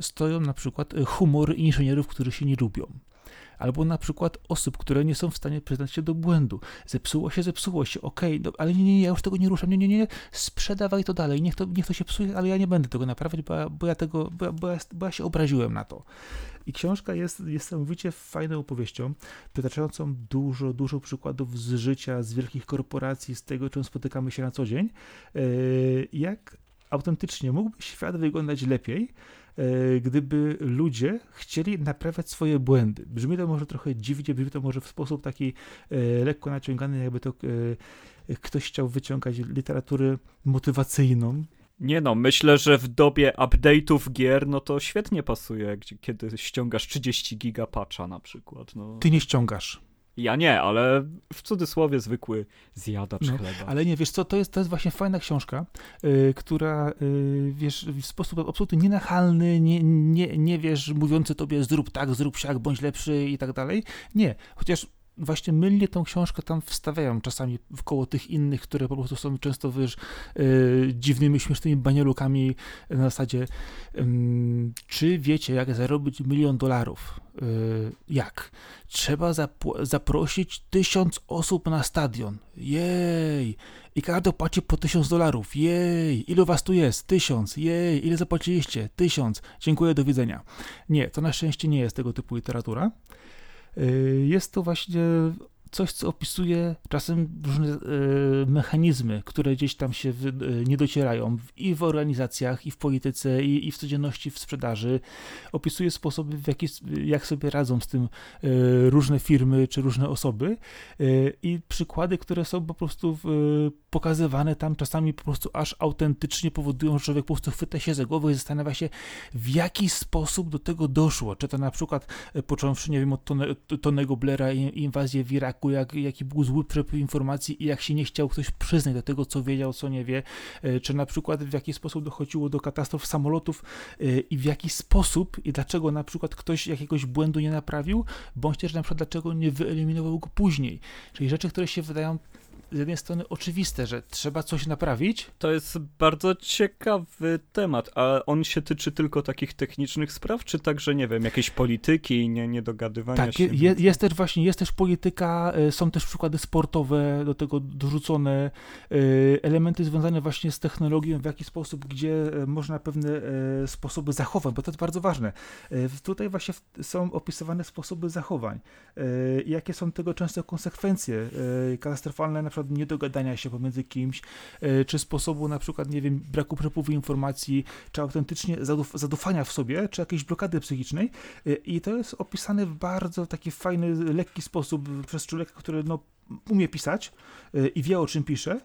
stoją na przykład humory inżynierów, którzy się nie lubią albo na przykład osób, które nie są w stanie przyznać się do błędu. Zepsuło się, zepsuło się, okej, okay, no, ale nie, nie, ja już tego nie ruszam, nie, nie, nie, sprzedawaj to dalej, niech to, niech to się psuje, ale ja nie będę tego naprawiać, bo ja, bo ja tego, bo ja, bo, ja, bo ja się obraziłem na to. I książka jest niesamowicie fajną opowieścią, przytaczającą dużo, dużo przykładów z życia, z wielkich korporacji, z tego, czym spotykamy się na co dzień, e, jak autentycznie mógłby świat wyglądać lepiej, gdyby ludzie chcieli naprawiać swoje błędy. Brzmi to może trochę dziwnie, brzmi to może w sposób taki e, lekko naciągany, jakby to e, ktoś chciał wyciągać literaturę motywacyjną, nie no, myślę, że w dobie update'ów gier, no to świetnie pasuje, kiedy ściągasz 30 giga patcha na przykład. No. Ty nie ściągasz. Ja nie, ale w cudzysłowie zwykły zjadacz no, chleba. Ale nie, wiesz co, to jest, to jest właśnie fajna książka, yy, która, yy, wiesz, w sposób absolutnie nienachalny, nie, nie, nie wiesz, mówiący tobie zrób tak, zrób siak, bądź lepszy i tak dalej. Nie, chociaż właśnie mylnie tą książkę tam wstawiają czasami koło tych innych, które po prostu są często wiesz, yy, dziwnymi, śmiesznymi banialukami na zasadzie yy, czy wiecie, jak zarobić milion dolarów? Yy, jak? Trzeba zaprosić tysiąc osób na stadion. Jej! I każdy płaci po tysiąc dolarów. Jej! Ilu was tu jest? Tysiąc. Jej! Ile zapłaciliście? Tysiąc. Dziękuję, do widzenia. Nie, to na szczęście nie jest tego typu literatura. Y, jest to właśnie coś, co opisuje czasem różne e, mechanizmy, które gdzieś tam się w, e, nie docierają i w organizacjach, i w polityce, i, i w codzienności w sprzedaży. Opisuje sposoby, w jaki, jak sobie radzą z tym e, różne firmy czy różne osoby i przykłady, które są po prostu pokazywane tam czasami po prostu aż autentycznie powodują, że człowiek po prostu chwyta się za głowę i zastanawia się, w jaki sposób do tego doszło. Czy to na przykład począwszy, nie wiem, od Tonego Blaira i inwazję w Jak, jaki był zły przepływ informacji i jak się nie chciał ktoś przyznać do tego, co wiedział, co nie wie, e, czy na przykład w jaki sposób dochodziło do katastrof samolotów e, i w jaki sposób i dlaczego na przykład ktoś jakiegoś błędu nie naprawił, bądź też na przykład dlaczego nie wyeliminował go później. Czyli rzeczy, które się wydają z jednej strony oczywiste, że trzeba coś naprawić. To jest bardzo ciekawy temat, a on się tyczy tylko takich technicznych spraw, czy także, nie wiem, jakiejś polityki, nie, niedogadywania tak, się? Tak, je, jest też właśnie, jest też polityka, e, są też przykłady sportowe do tego dorzucone, e, elementy związane właśnie z technologią, w jaki sposób, gdzie e, można pewne sposoby zachowań, bo to jest bardzo ważne. Tutaj właśnie są opisywane sposoby zachowań, jakie są tego często konsekwencje katastrofalne, na przykład przykład niedogadania się pomiędzy kimś, e, czy sposobu na przykład, nie wiem, braku przepływu informacji, czy autentycznie zaduf zadufania w sobie, czy jakiejś blokady psychicznej. E, i to jest opisane w bardzo taki fajny, lekki sposób przez człowieka, który no, umie pisać e, i wie o czym pisze,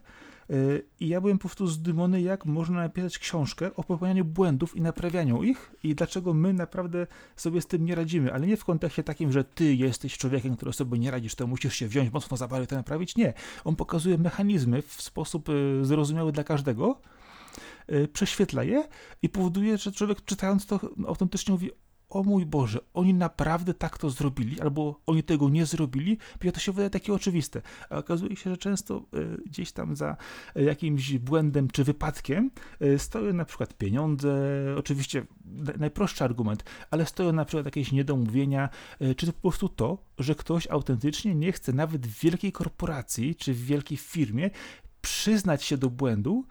I ja byłem po prostu zdymiony, jak można napisać książkę o popełnianiu błędów i naprawianiu ich i dlaczego my naprawdę sobie z tym nie radzimy, ale nie w kontekście takim, że ty jesteś człowiekiem, który sobie nie radzisz, to musisz się wziąć mocno za i to naprawić. Nie. On pokazuje mechanizmy w sposób y, zrozumiały dla każdego, y, prześwietla je i powoduje, że człowiek czytając to autentycznie mówi, o mój Boże, oni naprawdę tak to zrobili, albo oni tego nie zrobili, bo to się wydaje takie oczywiste. A okazuje się, że często y, gdzieś tam za y, jakimś błędem czy wypadkiem y, stoją na przykład pieniądze, oczywiście najprostszy argument, ale stoją na przykład jakieś niedomówienia, czy to po prostu to, że ktoś autentycznie nie chce nawet w wielkiej korporacji czy w wielkiej firmie przyznać się do błędu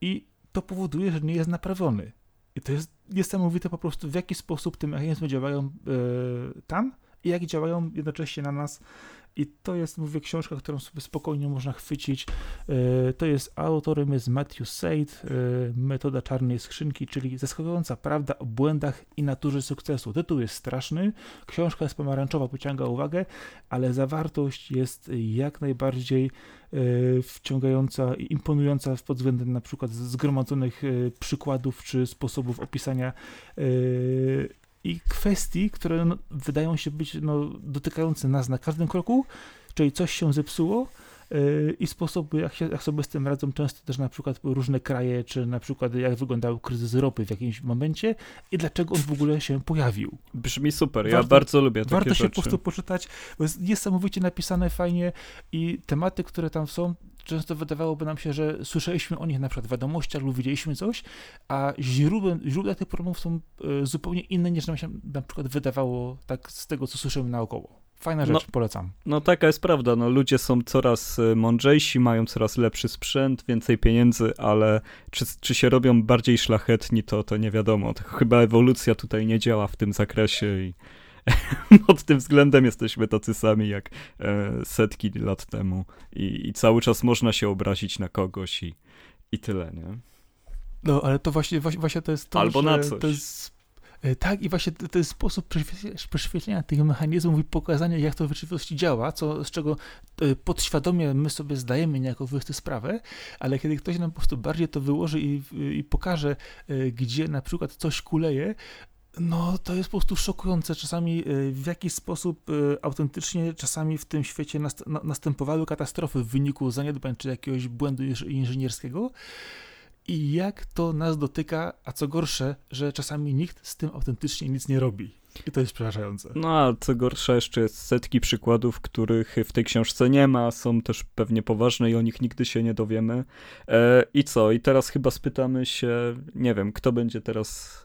i to powoduje, że nie jest naprawiony. I to jest niesamowite po prostu, w jaki sposób te mechanizmy działają e, tam i jak działają jednocześnie na nas I to jest, mówię, książka, którą sobie spokojnie można chwycić. E, to jest autorem jest Matthew Said, e, Metoda czarnej skrzynki, czyli zaskakująca prawda o błędach i naturze sukcesu. Tytuł jest straszny, książka jest pomarańczowa, pociąga uwagę, ale zawartość jest jak najbardziej e, wciągająca i imponująca pod względem na przykład zgromadzonych przykładów czy sposobów opisania i kwestii, które no, wydają się być no, dotykające nas na każdym kroku, czyli coś się zepsuło i sposoby, jak, się, jak sobie z tym radzą często też na przykład różne kraje, czy na przykład jak wyglądał kryzys ropy w jakimś momencie i dlaczego on w ogóle się pojawił. Brzmi super, ja bardzo lubię takie Warto rzeczy. się po prostu poczytać, bo jest niesamowicie napisane fajnie i tematy, które tam są, często wydawałoby nam się, że słyszeliśmy o nich na przykład w wiadomościach lub widzieliśmy coś, a źródłem, źródła tych problemów są e, zupełnie inne niż nam się na przykład wydawało tak z tego, co słyszymy naokoło. Fajna rzecz, no, polecam. No taka jest prawda, no ludzie są coraz e, mądrzejsi, mają coraz lepszy sprzęt, więcej pieniędzy, ale czy, czy się robią bardziej szlachetni, to, to nie wiadomo. To chyba ewolucja tutaj nie działa w tym zakresie i pod tym względem jesteśmy tacy sami jak e, setki lat temu I, i cały czas można się obrazić na kogoś i, i tyle, nie? No, ale to właśnie, właśnie, właśnie to jest to, Albo na coś. To jest, tak, i właśnie jest sposób prześwietlenia tych mechanizmów i pokazania, jak to w rzeczywistości działa, co, z czego e, podświadomie my sobie zdajemy niejako wyjść sprawę, ale kiedy ktoś nam po prostu bardziej to wyłoży i, i pokaże, e, gdzie na przykład coś kuleje, no, to jest po prostu szokujące. Czasami w jaki sposób autentycznie czasami w tym świecie nast następowały katastrofy w wyniku zaniedbań czy jakiegoś błędu inżynierskiego i jak to nas dotyka, a co gorsze, że czasami nikt z tym autentycznie nic nie robi. I to jest przerażające. No a co gorsza, jeszcze jest setki przykładów, których w tej książce nie ma, są też pewnie poważne i o nich nigdy się nie dowiemy. E, I co? I teraz chyba spytamy się, nie wiem, kto będzie teraz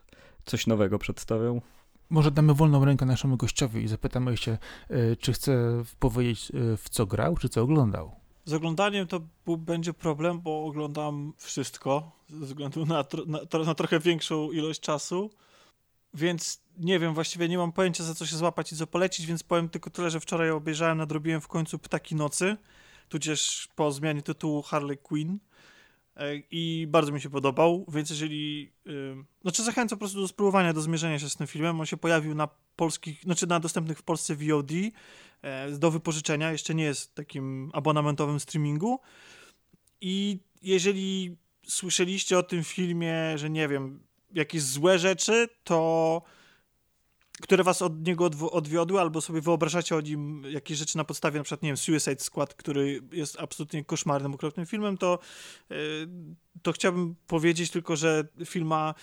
coś nowego przedstawiał. Może damy wolną rękę naszemu gościowi i zapytamy się, e, czy chce powiedzieć, e, w co grał, czy co oglądał. Z oglądaniem to będzie problem, bo oglądam wszystko ze względu na, na, na, trochę większą ilość czasu, więc nie wiem, właściwie nie mam pojęcia za co się złapać i co polecić, więc powiem tylko tyle, że wczoraj obejrzałem, nadrobiłem w końcu Ptaki Nocy, tudzież po zmianie tytułu Harley Quinn. E, i bardzo mi się podobał, więc jeżeli, znaczy zachęcam po prostu do spróbowania, do zmierzenia się z tym filmem, on się pojawił na polskich, znaczy na dostępnych w Polsce VOD e, do wypożyczenia, jeszcze nie jest takim abonamentowym streamingu. I jeżeli słyszeliście o tym filmie, że nie wiem, jakieś złe rzeczy, to które was od niego odwiodły, albo sobie wyobrażacie o nim jakieś rzeczy na podstawie, na przykład, nie wiem, Suicide Squad, który jest absolutnie koszmarnym, okropnym filmem, to, e, to chciałbym powiedzieć tylko, że film ma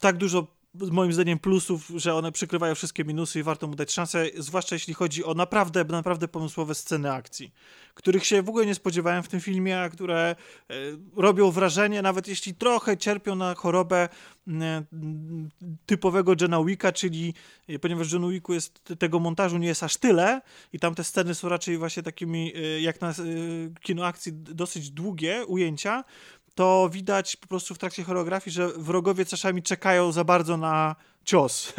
tak dużo moim zdaniem plusów, że one przykrywają wszystkie minusy i warto mu dać szansę, zwłaszcza jeśli chodzi o naprawdę, naprawdę pomysłowe sceny akcji, których się w ogóle nie spodziewałem w tym filmie, a które e, robią wrażenie, nawet jeśli trochę cierpią na chorobę e, typowego Johna Wicka, czyli e, ponieważ John Wicku jest, tego montażu nie jest aż tyle i tam te sceny są raczej właśnie takimi, jak na kino akcji, dosyć długie ujęcia, to widać po prostu w trakcie choreografii, że wrogowie czasami czekają za bardzo na cios.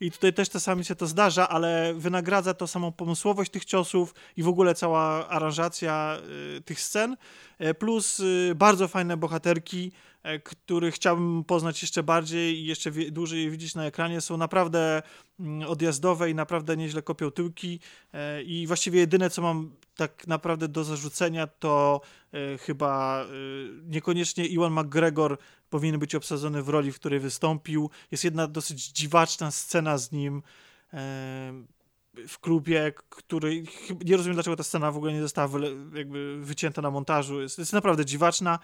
I tutaj też czasami się to zdarza, ale wynagradza to samą pomysłowość tych ciosów i w ogóle cała aranżacja y, tych scen, y, plus y, bardzo fajne bohaterki, E, których chciałbym poznać jeszcze bardziej i jeszcze dłużej widzieć na ekranie, są naprawdę mm, odjazdowe i naprawdę nieźle kopią tyłki e, i właściwie jedyne, co mam tak naprawdę do zarzucenia, to e, chyba niekoniecznie Iwan McGregor powinien być obsadzony w roli, w której wystąpił. Jest jedna dosyć dziwaczna scena z nim, w klubie, który nie rozumiem dlaczego ta scena w ogóle nie została jakby wycięta na montażu. Jest, jest naprawdę dziwaczna,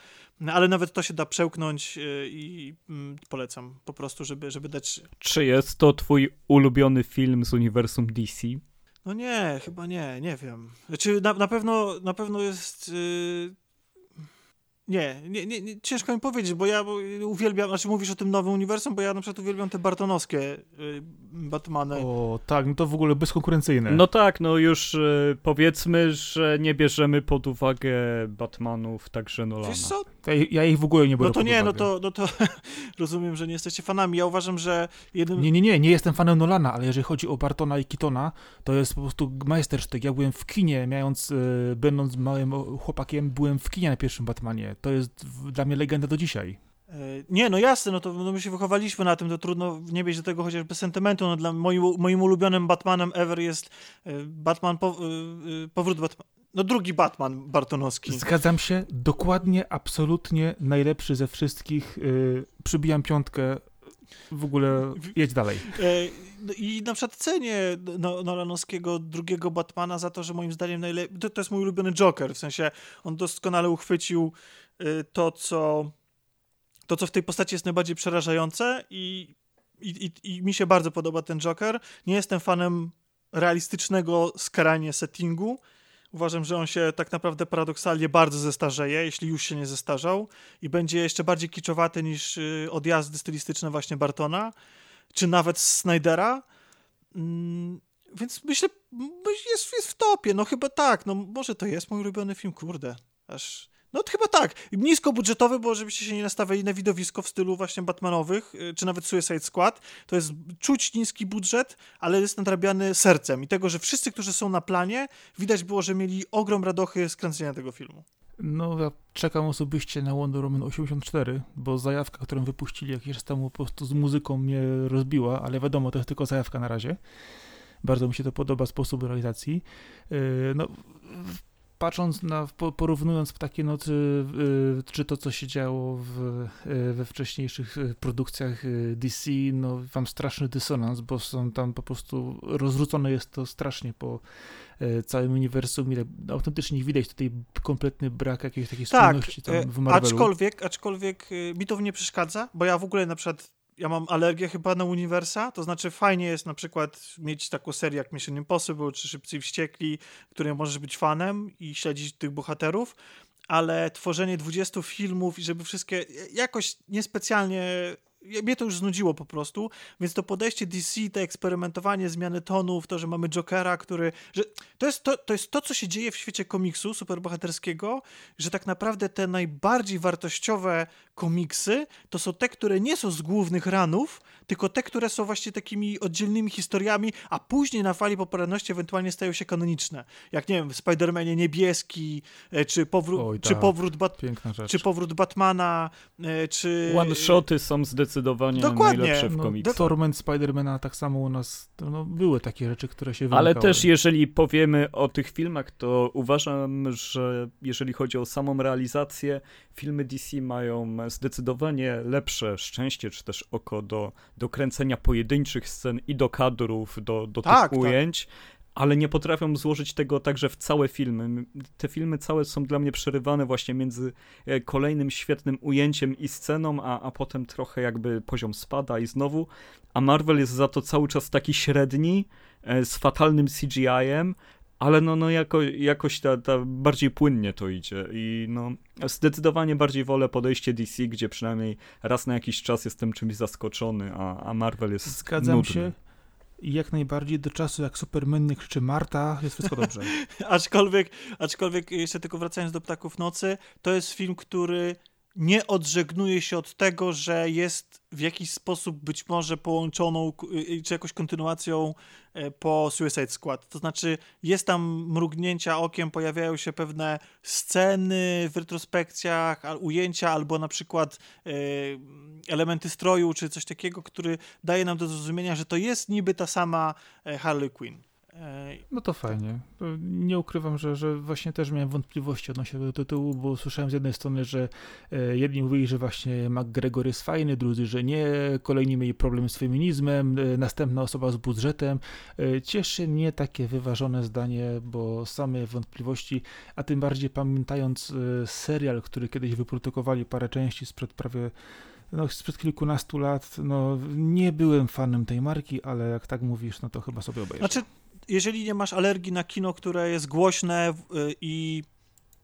ale nawet to się da przełknąć e, i mm, polecam po prostu, żeby, żeby dać. Czy jest to twój ulubiony film z uniwersum DC? No nie, chyba nie, nie wiem. Znaczy na, na pewno na pewno jest. Yy nie, nie, nie, nie, ciężko mi powiedzieć, bo ja uwielbiam, znaczy mówisz o tym nowym uniwersum, bo ja na przykład uwielbiam te bartonowskie y, Batmany. O, tak, no to w ogóle bezkonkurencyjne. No tak, no już y, powiedzmy, że nie bierzemy pod uwagę Batmanów także Nolana. Wiesz co, Ja, ja ich w ogóle nie biorę No to nie, no to, no to rozumiem, że nie jesteście fanami. Ja uważam, że jednym... Nie, nie, nie, nie jestem fanem Nolana, ale jeżeli chodzi o Bartona i Keatona, to jest po prostu majstersztyk. Ja byłem w kinie, mając, e, będąc małym chłopakiem, byłem w kinie na pierwszym Batmanie. To jest dla mnie legenda do dzisiaj. E, Nie, no jasne, no to no my się wychowaliśmy na tym, to trudno nie mieć do tego chociażby sentymentu. No dla moim, moim ulubionym Batmanem ever jest e, Batman, po, powrót Batman, no drugi Batman Bartonowski. Zgadzam się, dokładnie, absolutnie najlepszy ze wszystkich. Y, przybijam piątkę, w ogóle jedź dalej. E, no I na przykład cenię no, Nolanowskiego drugiego Batmana za to, że moim zdaniem najlepiej. To, to jest mój ulubiony Joker, w sensie on doskonale uchwycił y, to, co. To, co w tej postaci jest najbardziej przerażające, i, i, i, i mi się bardzo podoba ten Joker. Nie jestem fanem realistycznego skarania settingu. Uważam, że on się tak naprawdę paradoksalnie bardzo zestarzeje, jeśli już się nie zestarzał, i będzie jeszcze bardziej kiczowaty niż y, odjazdy stylistyczne właśnie Bartona czy nawet Snydera. Mm, więc myślę, jest, jest w topie. No chyba tak. No może to jest mój ulubiony film, kurde. Aż. No to chyba tak. Niskobudżetowy, bo żebyście się nie nastawiali na widowisko w stylu właśnie Batmanowych, y, czy nawet Suicide Squad. To jest czuć niski budżet, ale jest nadrabiany sercem. I tego, że wszyscy, którzy są na planie, widać było, że mieli ogrom radochy z kręcenia tego filmu. No, ja czekam osobiście na Wonder Woman 84, bo zajawka, którą wypuścili jakiś czas temu, po prostu z muzyką mnie rozbiła, ale wiadomo, to jest tylko zajawka na razie. Bardzo mi się to podoba, sposób realizacji. Yy, No, patrząc na, po- porównując w takiej nocy, yy, czy to, co się działo w, yy, we wcześniejszych yy, produkcjach DC, no, mam straszny dysonans, bo są tam po prostu, rozrzucone jest to strasznie po całym uniwersum i tak autentycznie widać tutaj kompletny brak jakiejś takiej Tak, spójności tam e, w Marvelu. aczkolwiek, aczkolwiek y, mi to nie przeszkadza, bo ja w ogóle na przykład ja mam alergię chyba na uniwersa, to znaczy fajnie jest na przykład mieć taką serię jak Mission Impossible czy Szybcy i Wściekli, której możesz być fanem i śledzić tych bohaterów, ale tworzenie 20 filmów i żeby wszystkie jakoś niespecjalnie mnie to już znudziło po prostu, więc to podejście DC, te eksperymentowanie, zmiany tonów, to, że mamy Jokera, który... Że to, jest to, to jest to, co się dzieje w świecie komiksu superbohaterskiego, że tak naprawdę te najbardziej wartościowe komiksy to są te, które nie są z głównych ranów, tylko te, które są właśnie takimi oddzielnymi historiami, a później na fali popularności ewentualnie stają się kanoniczne. Jak nie wiem, w Spider-Manie Niebieski, e, czy, powró- Oj, czy, tak. powrót Bat- czy powrót Batmana, e, czy... One-shoty są zdecydowanie Dokładnie. najlepsze w no, komiksach. Torment Spidermana tak samo u nas, no, były takie rzeczy, które się Ale wymykały. też jeżeli powiemy o tych filmach, to uważam, że jeżeli chodzi o samą realizację, filmy DC mają zdecydowanie lepsze szczęście, czy też oko do, do kręcenia pojedynczych scen i do kadrów, do, do Tak, tych tak. ujęć, ale nie potrafią złożyć tego także w całe filmy. Te filmy całe są dla mnie przerywane właśnie między e, kolejnym świetnym ujęciem i sceną, a, a potem trochę jakby poziom spada i znowu, a Marvel jest za to cały czas taki średni, e, z fatalnym CGI-em, ale no, no jako, jakoś ta, ta bardziej płynnie to idzie i no zdecydowanie bardziej wolę podejście DC, gdzie przynajmniej raz na jakiś czas jestem czymś zaskoczony, a, a Marvel jest Zgadzam nudny. się. I jak najbardziej do czasu, jak Superman nie krzyczy Marta, jest wszystko dobrze. aczkolwiek, aczkolwiek, jeszcze tylko wracając do Ptaków Nocy, to jest film, który nie odżegnuje się od tego, że jest w jakiś sposób być może połączoną, k- y, czy jakąś kontynuacją e, po Suicide Squad. To znaczy, jest tam mrugnięcia okiem, pojawiają się pewne sceny w retrospekcjach, ujęcia, albo na przykład e, elementy stroju, czy coś takiego, który daje nam do zrozumienia, że to jest niby ta sama e, Harley Quinn. No to fajnie. To Nie ukrywam, że, że właśnie też miałem wątpliwości odnośnie tego tytułu, bo słyszałem z jednej strony, że e, jedni mówili, że właśnie McGregor jest fajny, drudzy, że nie, kolejni mieli problem z feminizmem, e, następna osoba z budżetem. E, cieszy mnie takie wyważone zdanie, bo same wątpliwości, a tym bardziej pamiętając serial, który kiedyś wyprodukowali parę części sprzed prawie no, sprzed kilkunastu lat, no nie byłem fanem tej marki, ale jak tak mówisz, no to chyba sobie obejrzę. Znaczy, jeżeli nie masz alergii na kino, które jest głośne y, i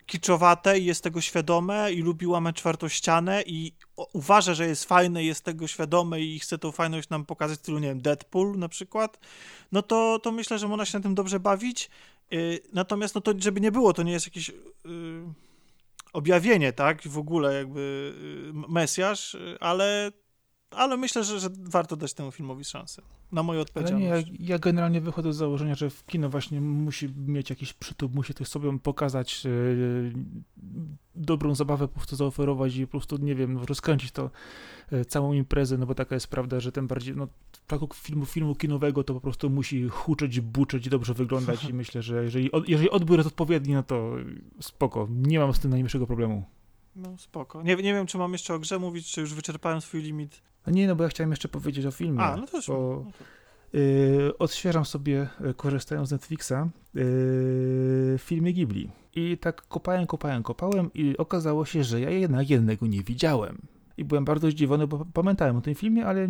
kiczowate i jest tego świadome i lubi łamać czwartą ścianę i uważa, że jest fajne, jest tego świadome i chce tą fajność nam pokazać w stylu, nie wiem, Deadpool na przykład, no to, to myślę, że można się na tym dobrze bawić. Y, Natomiast, no to żeby nie było, to nie jest jakiś... y, objawienie, tak, w ogóle jakby Mesjasz, ale, ale myślę, że, że warto dać temu filmowi szansę. Na moją odpowiedzialność. Nie, ja, ja, generalnie wychodzę z założenia, że w kino właśnie musi mieć jakiś przytup, musi coś sobie pokazać, yy, dobrą zabawę po prostu zaoferować i po prostu, nie wiem, rozkręcić to yy, całą imprezę, no bo taka jest prawda, że tym bardziej, no w przypadku filmu, filmu kinowego to po prostu musi huczeć, buczeć i dobrze wyglądać i myślę, że jeżeli, jeżeli odbiór jest odpowiedni, no to spoko, nie mam z tym najmniejszego problemu. No spoko. Nie, nie wiem, czy mam jeszcze o grze mówić, czy już wyczerpałem swój limit. No nie, no bo ja chciałem jeszcze powiedzieć o filmie. A, no to już. Bo, yy, odświeżam sobie, y, korzystając z Netflixa, yy, filmy Ghibli. I tak kopałem, kopałem, kopałem i okazało się, że ja jednak jednego nie widziałem. I byłem bardzo zdziwiony, bo pamiętałem o tym filmie, ale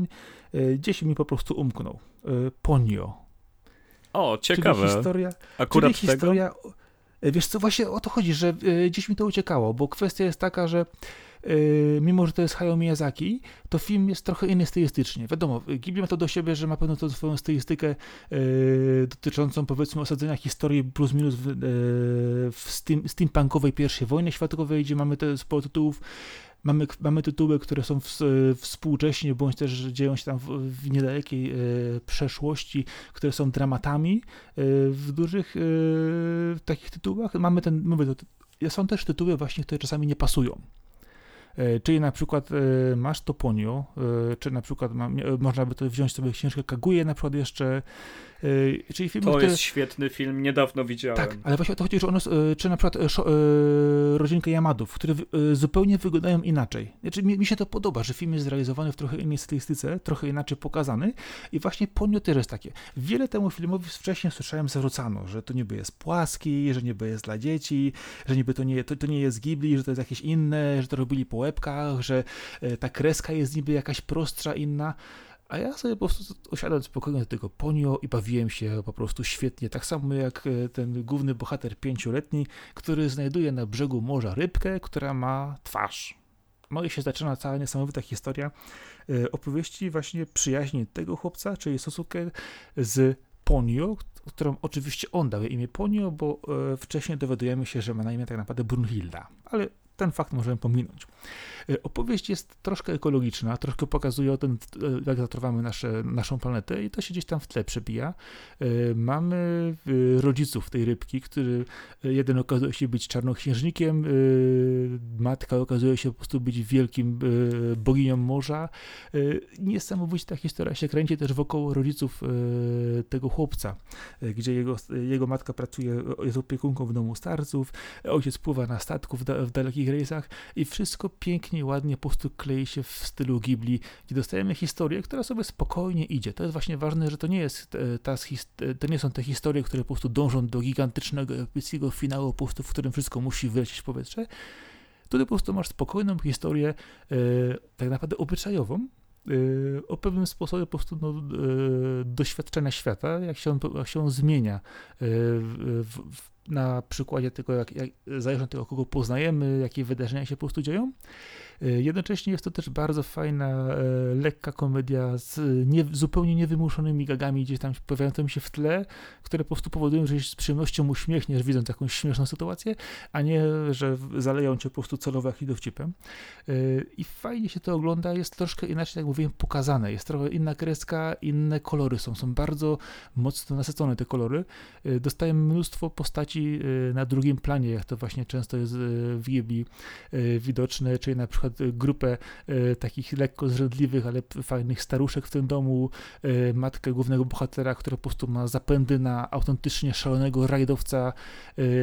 yy, gdzieś mi po prostu umknął. Yy, Ponio. O, ciekawe. Czyli historia, Akurat czyli historia, yy, Wiesz co, właśnie o to chodzi, że yy, gdzieś mi to uciekało, bo kwestia jest taka, że mimo że to jest Hayao Miyazaki, to film jest trochę inny stylistycznie. Wiadomo, Ghibli ma to do siebie, że ma pewną tą swoją stylistykę yy, dotyczącą powiedzmy osadzenia historii plus minus w, yy, w steam, steampunkowej pierwszej wojny światowej, gdzie mamy te sporo tytułów Mamy, mamy tytuły, które są w, współcześnie, bądź też dzieją się tam w, w niedalekiej e, przeszłości, które są dramatami. E, w dużych e, takich tytułach mamy ten, mówię, to, są też tytuły właśnie, które czasami nie pasują. E, czyli na przykład e, masz Toponio, e, czy na przykład można by to wziąć sobie książkę Kaguje na przykład jeszcze, czyli filmy, To które... jest świetny film, niedawno widziałem. Tak, ale właśnie o to chodzi, że one, czy na przykład Rodzinkę Jamadów, które zupełnie wyglądają inaczej. Znaczy, mi, mi, się to podoba, że film jest zrealizowany w trochę innej stylistyce, trochę inaczej pokazany i właśnie Ponio też jest takie. Wiele temu filmowi wcześniej słyszałem zarzucano, że to niby jest płaski, że niby jest dla dzieci, że niby to nie, to, to nie jest Ghibli, że to jest jakieś inne, że to robili po łebkach, że ta kreska jest niby jakaś prostsza, inna. A ja sobie po prostu osiadłem spokojnie do tego ponio i bawiłem się po prostu świetnie. Tak samo jak e, ten główny bohater pięcioletni, który znajduje na brzegu morza rybkę, która ma twarz. No i się zaczyna cała niesamowita historia e, opowieści właśnie przyjaźni tego chłopca, czyli Sosuke z Ponio, którą oczywiście on dał imię Ponio, bo wcześniej dowiadujemy się, że ma na imię tak naprawdę Brunhilda. Ale ten fakt możemy pominąć. E, opowieść jest troszkę ekologiczna, troszkę pokazuje o tym, e, jak zatrwamy nasze, naszą planetę i to się gdzieś tam w tle przebija. E, mamy rodziców tej rybki, który jeden okazuje się być czarnoksiężnikiem, matka okazuje się po prostu być wielkim boginią morza. Niesamowicie ta historia się kręci też wokół rodziców tego chłopca, gdzie jego, jego matka pracuje, jest opiekunką w domu starców, ojciec pływa na statku w, da, w dalekich rejsach i wszystko pięknie ładnie po prostu klei się w stylu Ghibli, gdzie dostajemy historię, która sobie spokojnie idzie. To jest właśnie ważne, że to nie jest e, ta, e, to nie są te historie, które po prostu dążą do gigantycznego, epickiego finału, po prostu, w którym wszystko musi wylecieć w powietrze. Tutaj po prostu masz spokojną historię, e, tak naprawdę obyczajową, o pewnym sposobie po prostu no, doświadczenia świata, jak się on, jak się on zmienia w, w, na przykładzie tego, jak, jak, zależnie od tego, kogo poznajemy, jakie wydarzenia się po prostu dzieją. E, jednocześnie jest to też bardzo fajna, e, lekka komedia z nie, zupełnie niewymuszonymi gagami gdzieś tam pojawiającymi się w tle, które po prostu powodują, że z przyjemnością uśmiechniesz, widząc jakąś śmieszną sytuację, a nie, że zaleją cię po prostu celowo jak dowcipem. E, I fajnie się to ogląda, jest troszkę inaczej, jak mówiłem, pokazane. Jest trochę inna kreska, inne kolory są, są bardzo mocno nasycone te kolory. Dostajemy mnóstwo postaci na drugim planie, jak to właśnie często jest w Ghibli widoczne, czyli na przykład przykład grupę e, takich lekko zrzędliwych, ale fajnych staruszek w tym domu, e, matkę głównego bohatera, która po prostu ma zapędy na autentycznie szalonego rajdowca,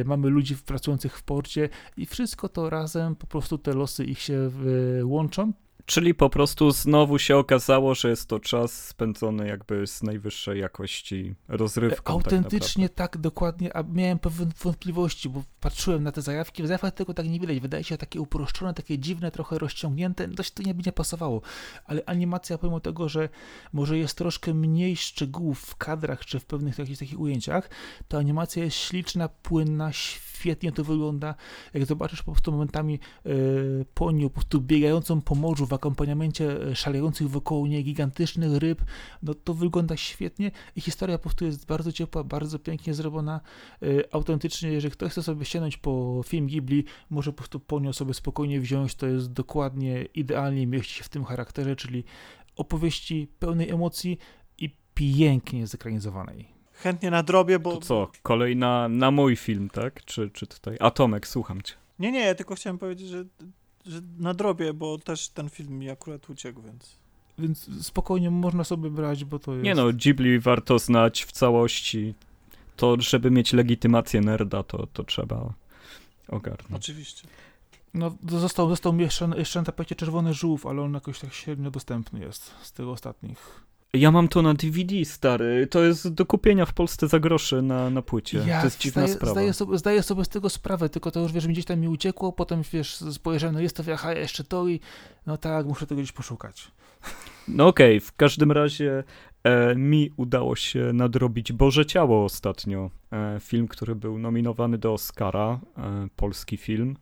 mamy ludzi pracujących w porcie i wszystko to razem, po prostu te losy ich się łączą Czyli po prostu znowu się okazało, że jest to czas spędzony jakby z najwyższej jakości rozrywką. Tak Autentycznie tak, tak, dokładnie, a miałem pewne wątpliwości, bo patrzyłem na te zajawki, w zajawkach tego tak nie widać, wydaje się takie uproszczone, takie dziwne, trochę rozciągnięte, dość to nie by nie pasowało, ale animacja pomimo tego, że może jest troszkę mniej szczegółów w kadrach, czy w pewnych jakichś takich ujęciach, to animacja jest śliczna, płynna, świetna, świetnie to wygląda. Jak zobaczysz po prostu momentami e, ponią po prostu biegającą po morzu w akompaniamencie e, szalejących wokół niej gigantycznych ryb, no to wygląda świetnie i historia po prostu jest bardzo ciepła, bardzo pięknie zrobiona. E, autentycznie, jeżeli ktoś chce sobie sięgnąć po film Ghibli, może po prostu ponią sobie spokojnie wziąć, to jest dokładnie idealnie mieści się w tym charakterze, czyli opowieści pełnej emocji i pięknie zekranizowanej. Chętnie na drobie, bo... To co, kolej na, na mój film, tak? Czy, czy tutaj? Atomek, słucham cię. Nie, nie, ja tylko chciałem powiedzieć, że, że na drobie, bo też ten film mi akurat uciekł, więc... Więc spokojnie można sobie brać, bo to jest... Nie no, Ghibli warto znać w całości. To, żeby mieć legitymację nerda, to, to trzeba ogarnąć. Oczywiście. No, został, został mi jeszcze, jeszcze na tapecie Czerwony Żółw, ale on jakoś tak średnio dostępny jest z tych ostatnich. Ja mam to na DVD, stary. To jest do kupienia w Polsce za groszy na, na płycie. Ja to jest dziwna zdaję, sprawa. Zdaję sobie, zdaję sobie z tego sprawę, tylko to już, wiesz, mi gdzieś tam mi uciekło, potem, wiesz, spojrzałem, no jest to w aha, jeszcze to i no tak, muszę tego gdzieś poszukać. No okej, w każdym razie e, mi udało się nadrobić Boże Ciało ostatnio. E, film, który był nominowany do Oscara, e, polski film.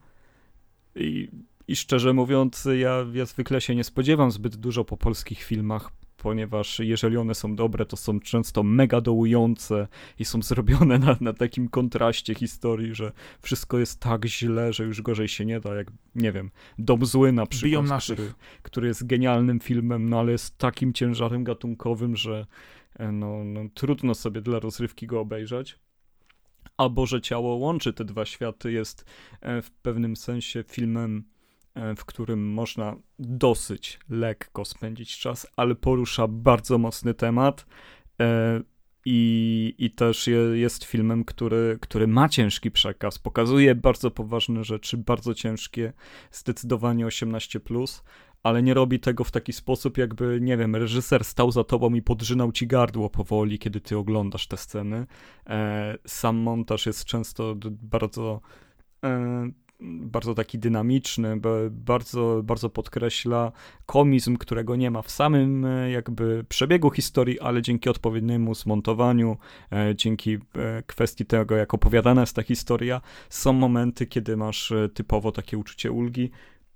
I, I szczerze mówiąc, ja, ja zwykle się nie spodziewam zbyt dużo po polskich filmach, ponieważ jeżeli one są dobre, to są często mega dołujące i są zrobione na, na takim kontraście historii, że wszystko jest tak źle, że już gorzej się nie da, jak, nie wiem, Dom Zły na przykład, Biją naszych. który, który jest genialnym filmem, no ale jest takim ciężarem gatunkowym, że e, no, no, trudno sobie dla rozrywki go obejrzeć. A Boże Ciało łączy te dwa światy, jest e, w pewnym sensie filmem w którym można dosyć lekko spędzić czas, ale porusza bardzo mocny temat. e, I, I też je, jest filmem, który, który ma ciężki przekaz, pokazuje bardzo poważne rzeczy, bardzo ciężkie, zdecydowanie 18, ale nie robi tego w taki sposób, jakby, nie wiem, reżyser stał za tobą i podrzynał ci gardło powoli, kiedy ty oglądasz te sceny. E, sam montaż jest często bardzo. Bardzo taki dynamiczny, bardzo, bardzo podkreśla komizm, którego nie ma w samym e, jakby przebiegu historii, ale dzięki odpowiedniemu zmontowaniu, e, dzięki e, kwestii tego, jak opowiadana jest ta historia, są momenty, kiedy masz typowo takie uczucie ulgi.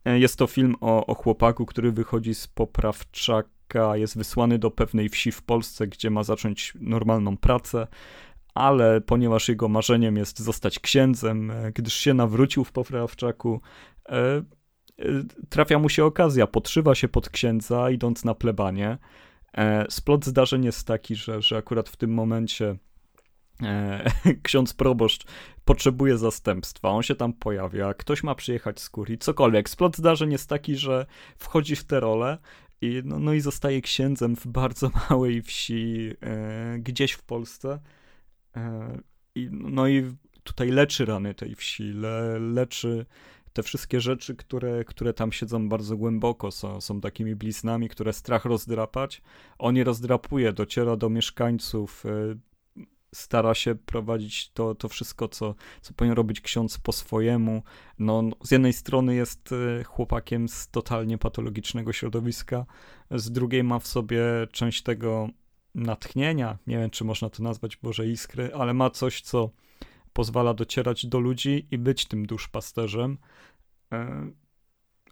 Jest to film o, o chłopaku, który wychodzi z poprawczaka, jest wysłany do pewnej wsi w Polsce, gdzie ma zacząć normalną pracę, ale ponieważ jego marzeniem jest zostać księdzem, e, gdyż się nawrócił w poprawczaku, e, e, trafia mu się okazja, podszywa się pod księdza, idąc na plebanie. Splot zdarzeń jest taki, że, że akurat w tym momencie ksiądz proboszcz potrzebuje zastępstwa, on się tam pojawia, ktoś ma przyjechać z kurii, cokolwiek. Splot zdarzeń jest taki, że wchodzi w tę rolę i, no, no i zostaje księdzem w bardzo małej wsi gdzieś w Polsce. E, no i tutaj leczy rany tej wsi, le, leczy te wszystkie rzeczy, które, które tam siedzą bardzo głęboko, są, są takimi bliznami, które strach rozdrapać. On je rozdrapuje, dociera do mieszkańców, e, stara się prowadzić to, to wszystko, co, co powinien robić ksiądz po swojemu. No, z jednej strony jest e, chłopakiem z totalnie patologicznego środowiska, z drugiej ma w sobie część tego natchnienia, nie wiem, czy można to nazwać Boże Iskry, ale ma coś, co pozwala docierać do ludzi i być tym duszpasterzem. E,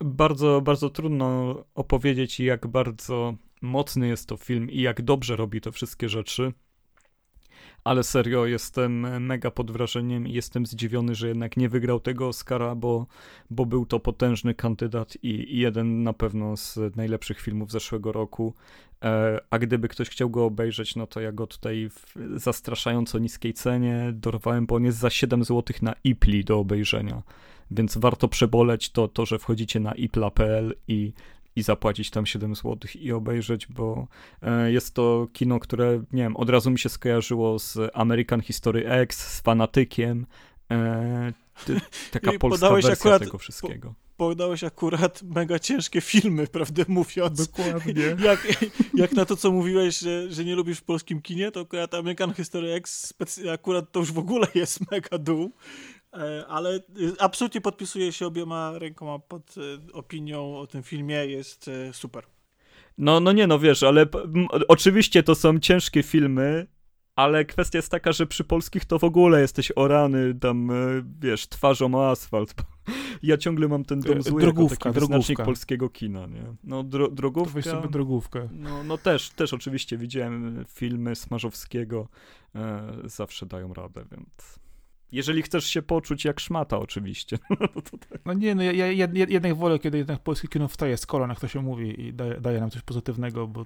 Bardzo, bardzo trudno opowiedzieć, jak bardzo mocny jest to film i jak dobrze robi te wszystkie rzeczy. Ale serio, jestem mega pod wrażeniem i jestem zdziwiony, że jednak nie wygrał tego Oscara, bo, bo był to potężny kandydat i, jeden na pewno z najlepszych filmów zeszłego roku. E, a gdyby ktoś chciał go obejrzeć, no to ja go tutaj w zastraszająco niskiej cenie dorwałem, bo on jest za 7 zł na Ipli do obejrzenia. Więc warto przeboleć to, to że wchodzicie na ipla.pl i, i zapłacić tam 7 zł i obejrzeć, bo e, jest to kino, które, nie wiem, od razu mi się skojarzyło z American History X, z Fanatykiem. E, ty, taka I polska podałeś wersja akurat- tego wszystkiego. Podałeś akurat mega ciężkie filmy, prawdę mówiąc. Dokładnie. Jak, jak na to, co mówiłeś, że, że nie lubisz w polskim kinie, to akurat American History X akurat to już w ogóle jest mega dół. E, Ale y, absolutnie podpisuję się obiema rękoma pod e, opinią o tym filmie. Jest e, super. No, no nie, no wiesz, ale oczywiście to są ciężkie filmy, ale kwestia jest taka, że przy polskich to w ogóle jesteś orany, tam, e, wiesz, twarzą o asfalt. Ja ciągle mam ten dom zły drogówka, jako taki drogówka. polskiego kina, nie? No, dro, drogówka... Weź sobie drogówkę. No, no też, też oczywiście widziałem filmy Smarzowskiego, e, zawsze dają radę, więc... Jeżeli chcesz się poczuć jak szmata oczywiście. No tak. No nie, no ja, ja, ja jednak wolę, kiedy jednak polskie kino wstaje z kolan, jak to się mówi i daje, daje nam coś pozytywnego, bo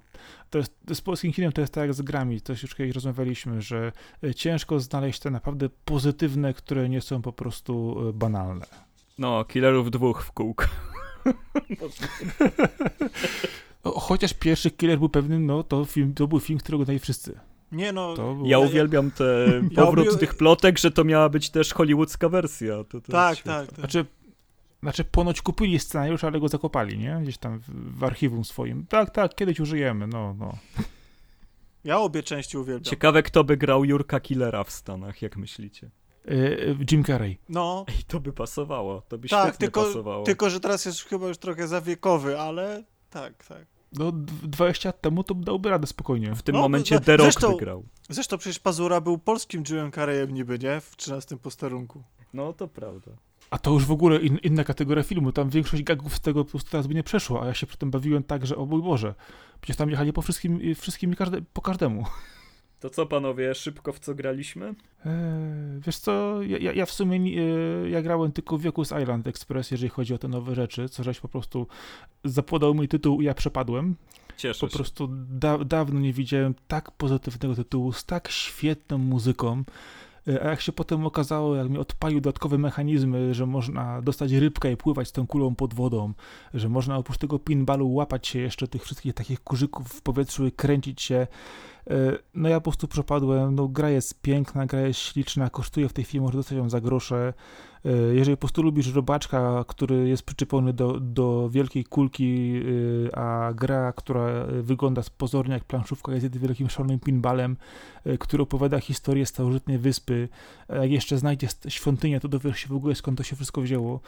to jest, z polskim kinem to jest tak jak z grami, to już kiedyś rozmawialiśmy, że e, ciężko znaleźć te naprawdę pozytywne, które nie są po prostu e, banalne. No, killerów dwóch w kółko. Chociaż pierwszy killer był pewnym, no to, film, to był film, którego oglądali wszyscy. Nie no, To był... Ja uwielbiam te powrót tych plotek, że to miała być też hollywoodzka wersja. To, to tak, tak, tak. Znaczy, znaczy ponoć kupili scenariusz, ale go zakopali, nie? Gdzieś tam w, w archiwum swoim. Tak, tak, kiedyś użyjemy, no, no. Ja obie części uwielbiam. Ciekawe, kto by grał Jurka Killera w Stanach, jak myślicie? E, e, Jim Carrey. No, Ej, to by pasowało, to by tak, świetnie tylko, pasowało. tylko, że teraz jest chyba już trochę zawiekowy, ale tak, tak. No, d- 20 lat temu to dałby radę spokojnie. W tym No, momencie no, The Rock zresztą- by grał. Zresztą przecież Pazura był polskim Jimem Carreyem niby, nie? W 13 posterunku. No, to prawda. A to już w ogóle in, inna kategoria filmu. Tam większość gagów z tego po prostu teraz by nie przeszło, a ja się przy tym bawiłem tak, że o mój Boże. Przecież tam jechali po wszystkim, i wszystkim każde, po każdemu. To co, panowie, szybko w co graliśmy? Eee, wiesz co, ja, ja- ja w sumie e, ja grałem tylko w Yoku's Island Express, jeżeli chodzi o te nowe rzeczy, co żeś po prostu zapodał mój tytuł i ja przepadłem. Cieszę Po się. prostu da, dawno nie widziałem tak pozytywnego tytułu, z tak świetną muzyką. E, A jak się potem okazało, jak mi odpalił dodatkowe mechanizmy, że można dostać rybkę i pływać z tą kulą pod wodą, że można oprócz tego pinballu łapać się jeszcze tych wszystkich takich kurzyków w powietrzu i kręcić się. E, No ja po prostu przepadłem, no gra jest piękna, gra jest śliczna, kosztuje w tej chwili, może dostać ją za grosze. E, Jeżeli po prostu lubisz robaczka, który jest przyczepiony do, do wielkiej kulki, y, a gra, która wygląda pozornie jak planszówka, jest jednym wielkim szalonym pinballem, który opowiada historię starożytnej wyspy, jak jeszcze znajdziesz świątynię, to dowiesz się w ogóle skąd to się wszystko wzięło.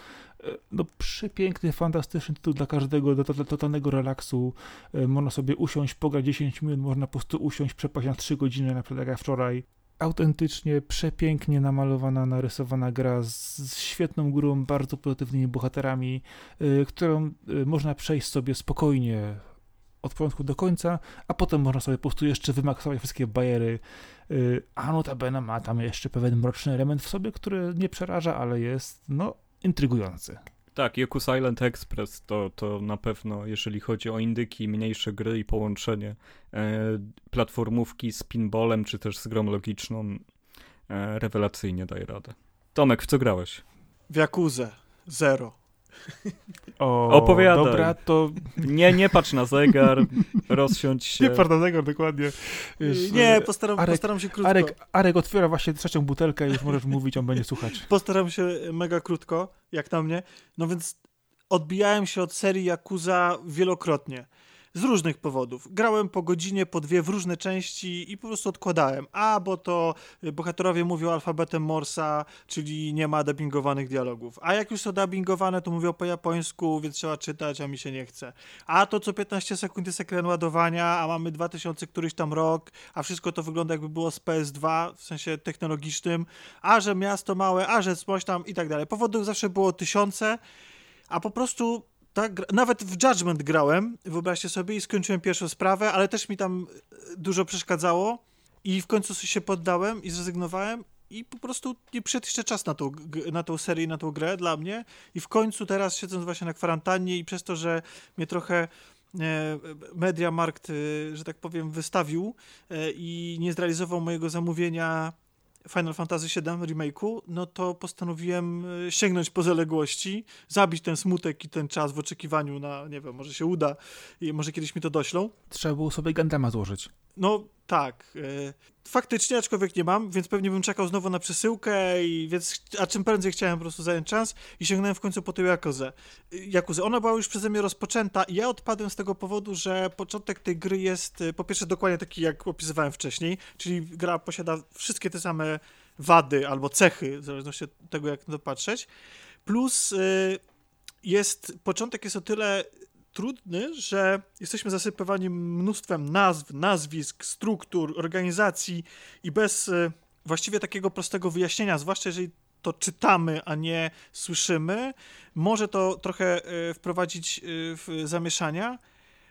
No przepiękny, fantastyczny tytuł dla każdego, do, do totalnego relaksu. E, Można sobie usiąść, pograć 10 minut, można po prostu usiąść, przepaść na 3 godziny, na przykład jak ja wczoraj autentycznie, przepięknie namalowana, narysowana gra z, z świetną górą, bardzo pozytywnymi bohaterami, y, którą y, można przejść sobie spokojnie od początku do końca, a potem można sobie po prostu jeszcze wymaksować wszystkie bajery. Y, a notabene ma tam jeszcze pewien mroczny element w sobie, który nie przeraża, ale jest, no, intrygujący. Tak, Yoku's Island Express to, to na pewno, jeżeli chodzi o indyki, mniejsze gry i połączenie e, platformówki z pinballem, czy też z grą logiczną, e, rewelacyjnie daje radę. Tomek, w co grałeś? W Jakuzę. Zero. O, Opowiadaj. Dobra, to Nie, nie patrz na zegar, rozsiądź się. nie tego dokładnie. Wiesz, nie, e, postaram, Arek- postaram się krótko. Arek, Arek otwiera właśnie trzecią butelkę i już możesz mówić, on będzie słuchać. Postaram się mega krótko, jak na mnie. No więc odbijałem się od serii Yakuza wielokrotnie. Z różnych powodów. Grałem po godzinie, po dwie w różne części i po prostu odkładałem. A, bo to y, bohaterowie mówią alfabetem Morsa, czyli nie ma dubbingowanych dialogów. A jak już są dubbingowane, to mówią po japońsku, więc trzeba czytać, a mi się nie chce. A to co 15 sekund jest ekran ładowania, a mamy 2000 któryś tam rok, a wszystko to wygląda jakby było z PS2, w sensie technologicznym, a że miasto małe, a że coś tam i tak dalej. Powodów zawsze było tysiące, a po prostu tak, nawet w Judgment grałem, wyobraźcie sobie, i skończyłem pierwszą sprawę, ale też mi tam e, dużo przeszkadzało. I w końcu się poddałem i zrezygnowałem i po prostu nie przyszedł jeszcze czas na tą, na tą serię, na tą grę dla mnie. I w końcu teraz siedząc właśnie na kwarantannie i przez to, że mnie trochę e, Mediamarkt, e, że tak powiem, wystawił i nie zrealizował mojego zamówienia Final Fantasy VII remake'u, no to postanowiłem e, sięgnąć po zaległości, zabić ten smutek i ten czas w oczekiwaniu na, nie wiem, może się uda i może kiedyś mi to doślą. Trzeba było sobie Gandama złożyć. No tak. E, faktycznie, aczkolwiek nie mam, więc pewnie bym czekał znowu na przesyłkę, i więc, a czym prędzej chciałem po prostu zająć czas i sięgnąłem w końcu po tę Jakuzę. Jakuzę. Ona była już przeze mnie rozpoczęta i ja odpadłem z tego powodu, że początek tej gry jest y, po pierwsze dokładnie taki, jak opisywałem wcześniej, czyli gra posiada wszystkie te same wady albo cechy, w zależności od tego, jak na to patrzeć. Plus jest, początek jest o tyle trudny, że jesteśmy zasypywani mnóstwem nazw, nazwisk, struktur, organizacji i bez e, właściwie takiego prostego wyjaśnienia, zwłaszcza jeżeli to czytamy, a nie słyszymy, może to trochę e, wprowadzić e, w zamieszania,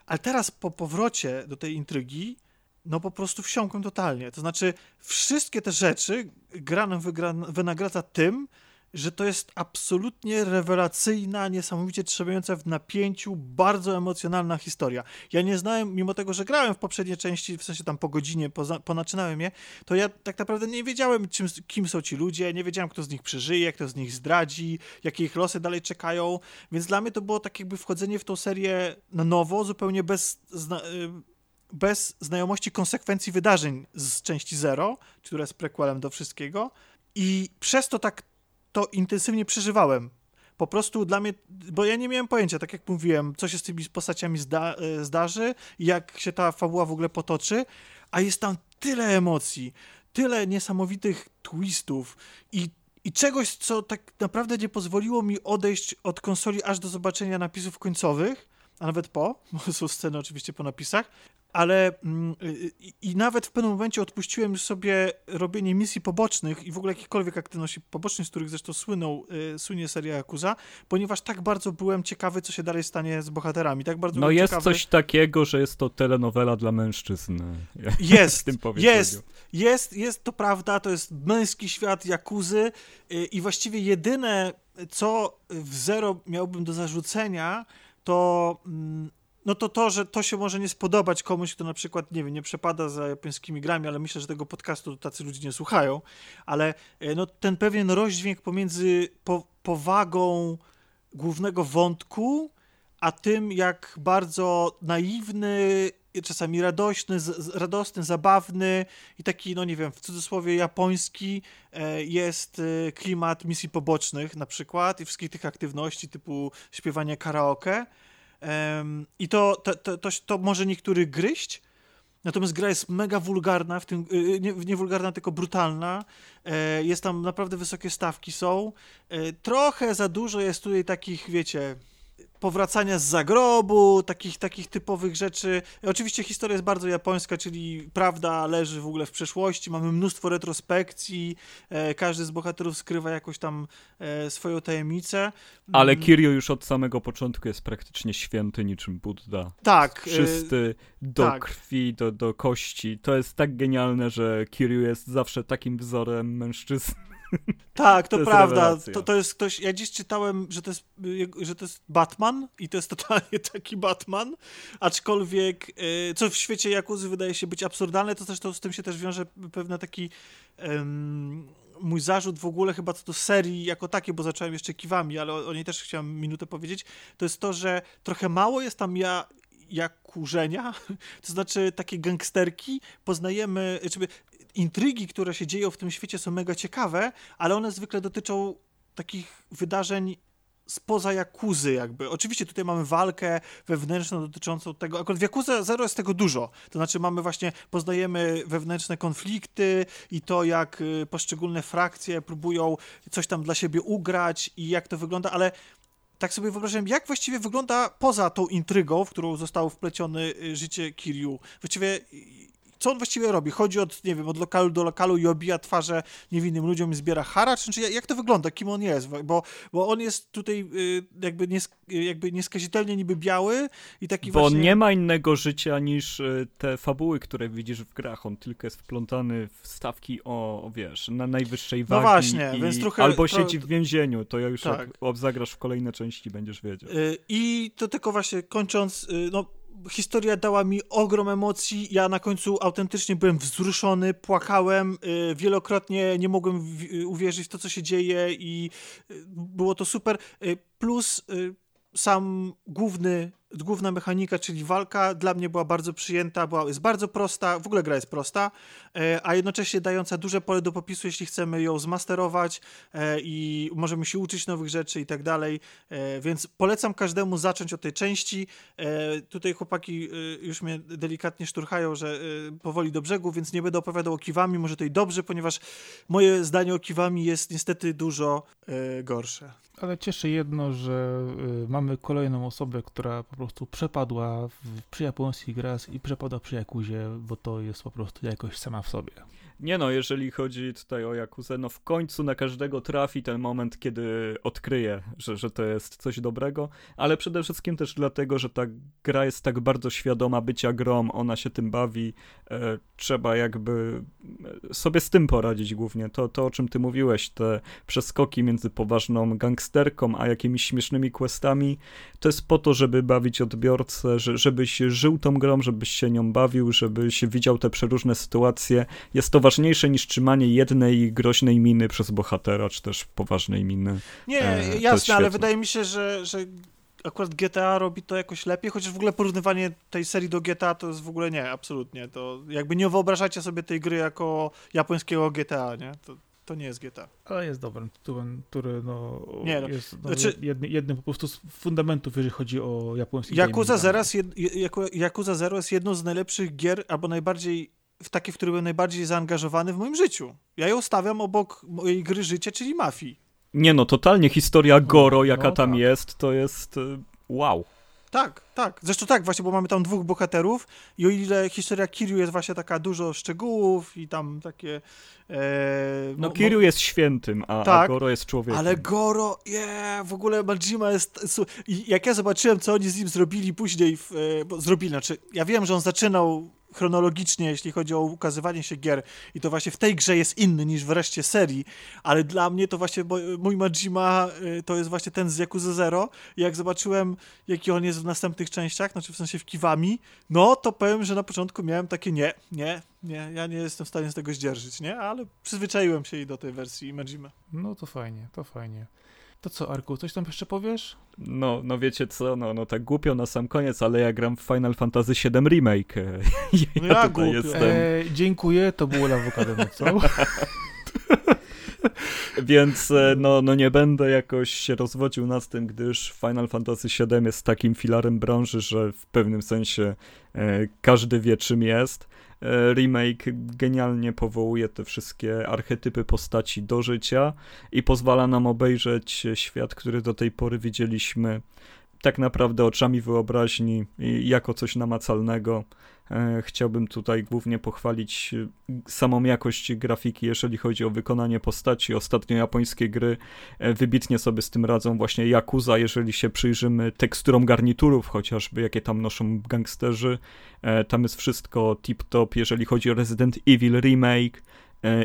ale teraz po powrocie do tej intrygi, no po prostu wsiąkłem totalnie. To znaczy, wszystkie te rzeczy gra nam wynagradza tym, że to jest absolutnie rewelacyjna, niesamowicie trzymająca w napięciu, bardzo emocjonalna historia. Ja nie znałem, mimo tego, że grałem w poprzedniej części, w sensie tam po godzinie, ponaczynałem je, to ja tak naprawdę nie wiedziałem, czym, kim są ci ludzie, nie wiedziałem, kto z nich przeżyje, kto z nich zdradzi, jakie ich losy dalej czekają, więc dla mnie to było tak jakby wchodzenie w tą serię na nowo, zupełnie bez... Zna y, bez znajomości konsekwencji wydarzeń z części Zero, która jest prequelem do wszystkiego. I przez to tak to intensywnie przeżywałem. Po prostu dla mnie, bo ja nie miałem pojęcia, tak jak mówiłem, co się z tymi postaciami zda, e, zdarzy, jak się ta fabuła w ogóle potoczy, a jest tam tyle emocji, tyle niesamowitych twistów i, i czegoś, co tak naprawdę nie pozwoliło mi odejść od konsoli aż do zobaczenia napisów końcowych, a nawet po, bo są sceny oczywiście po napisach, ale mm, i, i, nawet w pewnym momencie odpuściłem sobie robienie misji pobocznych i w ogóle jakichkolwiek aktywności pobocznych, z których zresztą słynął, y, słynie seria Yakuza, ponieważ tak bardzo byłem ciekawy, co się dalej stanie z bohaterami. Tak bardzo no jest ciekawy... coś takiego, że jest to telenowela dla mężczyzn. Jest, jest, jest, jest, to prawda, to jest męski świat Yakuzy y, i właściwie jedyne, co w Zero miałbym do zarzucenia, to mm, no to to, że to się może nie spodobać komuś, kto na przykład, nie wiem, nie przepada za japońskimi grami, ale myślę, że tego podcastu tacy ludzie nie słuchają, ale e, no, ten pewien rozdźwięk pomiędzy po, powagą głównego wątku, a tym, jak bardzo naiwny, czasami radośny, z, radosny, zabawny i taki, no nie wiem, w cudzysłowie japoński e, jest e, klimat misji pobocznych na przykład i wszystkich tych aktywności typu śpiewanie karaoke, I to, to, to, to, to może niektórych gryźć, Natomiast gra jest mega wulgarna, w tym, y, nie, nie wulgarna, tylko brutalna. E, jest tam naprawdę wysokie stawki są. E, trochę za dużo jest tutaj takich, wiecie, powracania z zagrobu, takich, takich typowych rzeczy. Oczywiście historia jest bardzo japońska, czyli prawda leży w ogóle w przeszłości, mamy mnóstwo retrospekcji, e, każdy z bohaterów skrywa jakoś tam e, swoją tajemnicę. Ale mm. Kiryu już od samego początku jest praktycznie święty niczym Buddha. Tak. Czysty e, do tak. krwi, do, do kości. To jest tak genialne, że Kiryu jest zawsze takim wzorem mężczyzny. Tak, to, to prawda. To, to jest ktoś. Ja dziś czytałem, że to, jest, że to jest Batman i to jest totalnie taki Batman. Aczkolwiek, e, co w świecie Jakuzy wydaje się być absurdalne, to zresztą z tym się też wiąże pewne taki. Um, mój zarzut w ogóle chyba co do serii jako takiej, bo zacząłem jeszcze kiwami, ale o, o niej też chciałem minutę powiedzieć, to jest to, że trochę mało jest tam ja jak kurzenia, to znaczy takie gangsterki, poznajemy, czy intrygi, które się dzieją w tym świecie są mega ciekawe, ale one zwykle dotyczą takich wydarzeń spoza Jakuzy jakby. Oczywiście tutaj mamy walkę wewnętrzną dotyczącą tego, akurat w Jakuze Zero jest tego dużo, to znaczy mamy właśnie, poznajemy wewnętrzne konflikty i to, jak y, poszczególne frakcje próbują coś tam dla siebie ugrać i jak to wygląda, ale tak sobie wyobrażam, jak właściwie wygląda poza tą intrygą, w którą zostało wplecione y, życie Kiryu. Właściwie co on właściwie robi? Chodzi od, nie wiem, od lokalu do lokalu i obija twarze niewinnym ludziom i zbiera haracz? Czy jak to wygląda? Kim on jest? Bo, bo on jest tutaj y, jakby, nies, jakby nieskazitelnie niby biały i taki bo właśnie... on nie ma innego życia niż y, te fabuły, które widzisz w grach. On tylko jest wplątany w stawki o, wiesz, na najwyższej no wagi. No właśnie, i... więc trochę... Albo siedzi w więzieniu, to ja już tak. jak zagrasz w kolejne części będziesz wiedział. Y, I to tylko właśnie kończąc, no historia dała mi ogrom emocji. Ja na końcu autentycznie byłem wzruszony, płakałem, y, wielokrotnie nie mogłem uwierzyć w to, co się dzieje i y, było to super. Y, plus sam główny główna mechanika, czyli walka, dla mnie była bardzo przyjęta, była, jest bardzo prosta, w ogóle gra jest prosta, e, a jednocześnie dająca duże pole do popisu, jeśli chcemy ją zmasterować e, i możemy się uczyć nowych rzeczy i tak dalej, e, więc polecam każdemu zacząć od tej części. Tutaj chłopaki już mnie delikatnie szturchają, że powoli do brzegu, więc nie będę opowiadał o Kiwami, może to i dobrze, ponieważ moje zdanie o Kiwami jest niestety dużo gorsze. Ale cieszy jedno, że mamy kolejną osobę, która po prostu przepadła w, przy japońskich grach i przepadła przy Jakuzie, bo to jest po prostu jakość sama w sobie. Nie no, jeżeli chodzi tutaj o Jakuzę, no w końcu na każdego trafi ten moment, kiedy odkryje, że, że to jest coś dobrego, ale przede wszystkim też dlatego, że ta gra jest tak bardzo świadoma bycia grom, ona się tym bawi, e, trzeba jakby e, sobie z tym poradzić głównie. To, to, o czym ty mówiłeś, te przeskoki między poważną gangsterką, a jakimiś śmiesznymi questami, to jest po to, żeby bawić odbiorcę, że, żebyś żył tą grą, żebyś się nią bawił, żebyś widział te przeróżne sytuacje. Jest to ważniejsze niż trzymanie jednej groźnej miny przez bohatera, czy też poważnej miny. Nie, e, jasne, ale wydaje mi się, że, że akurat GTA robi to jakoś lepiej, chociaż w ogóle porównywanie tej serii do GTA to jest w ogóle nie, absolutnie. To jakby nie wyobrażacie sobie tej gry jako japońskiego GTA, nie? To, to nie jest GTA. Ale jest dobrym tytułem, który no, nie, no. jest no, znaczy, jedny, jednym po prostu z fundamentów, jeżeli chodzi o japoński Yakuza Zero, jest jed, Yakuza Zero jest jedną z najlepszych gier, albo najbardziej w takie, w które byłem najbardziej zaangażowany w moim życiu. Ja ją stawiam obok mojej gry życia, czyli Mafii. Nie no, totalnie historia Goro, no, jaka no, tam tak. jest, to jest y, wow. Tak, tak. Zresztą tak, właśnie, bo mamy tam dwóch bohaterów i o ile historia Kiryu jest właśnie taka dużo szczegółów i tam takie... E, no, no Kiryu jest świętym, a, tak, a, Goro jest człowiekiem. Ale Goro, yeah, w ogóle Majima jest... Jak ja zobaczyłem, co oni z nim zrobili później, w, e, bo zrobili, znaczy, ja wiem, że on zaczynał chronologicznie, jeśli chodzi o ukazywanie się gier i to właśnie w tej grze jest inny niż w reszcie serii, ale dla mnie to właśnie mój Majima y, to jest właśnie ten z Yakuza Zero i jak zobaczyłem, jaki on jest w następnych częściach, znaczy w sensie w Kiwami, no to powiem, że na początku miałem takie nie, nie, nie, ja nie jestem w stanie z tego zdzierżyć, nie, ale przyzwyczaiłem się i do tej wersji Majima. No to fajnie, to fajnie. To co, Arku, coś tam jeszcze powiesz? No, no wiecie co, no, no tak głupio na sam koniec, ale ja gram w Final Fantasy VII Remake. ja, no ja tutaj jestem. E, dziękuję, to było lawokado co? Więc e, no, no nie będę jakoś się rozwodził nad tym, gdyż Final Fantasy VII jest takim filarem branży, że w pewnym sensie e, każdy wie czym jest. E, remake genialnie powołuje te wszystkie archetypy postaci do życia i pozwala nam obejrzeć świat, który do tej pory widzieliśmy tak naprawdę oczami wyobraźni jako coś namacalnego. E, chciałbym tutaj głównie pochwalić e, samą jakość grafiki, jeżeli chodzi o wykonanie postaci. Ostatnio japońskie gry e, wybitnie sobie z tym radzą. Właśnie Yakuza, jeżeli się przyjrzymy teksturom garniturów, chociażby jakie tam noszą gangsterzy, tam jest wszystko tip-top. Jeżeli chodzi o Resident Evil Remake,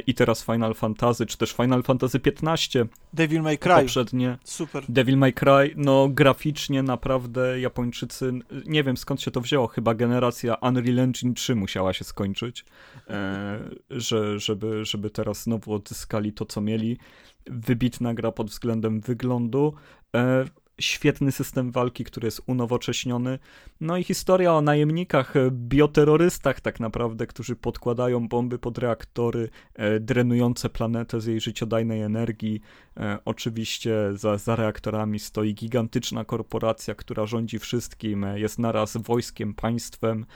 i teraz Final Fantasy, czy też Final Fantasy XV. Devil May Cry. Poprzednie. Super. Devil May Cry, no graficznie naprawdę Japończycy, nie wiem skąd się to wzięło, chyba generacja Unreal Engine 3 musiała się skończyć, e, że, żeby, żeby teraz znowu odzyskali to, co mieli. Wybitna gra pod względem wyglądu. E, świetny system walki, który jest unowocześniony. No i historia o najemnikach, e, bioterrorystach tak naprawdę, którzy podkładają bomby pod reaktory, e, drenujące planetę z jej życiodajnej energii. E, oczywiście za, za reaktorami stoi gigantyczna korporacja, która rządzi wszystkim, jest naraz wojskiem, państwem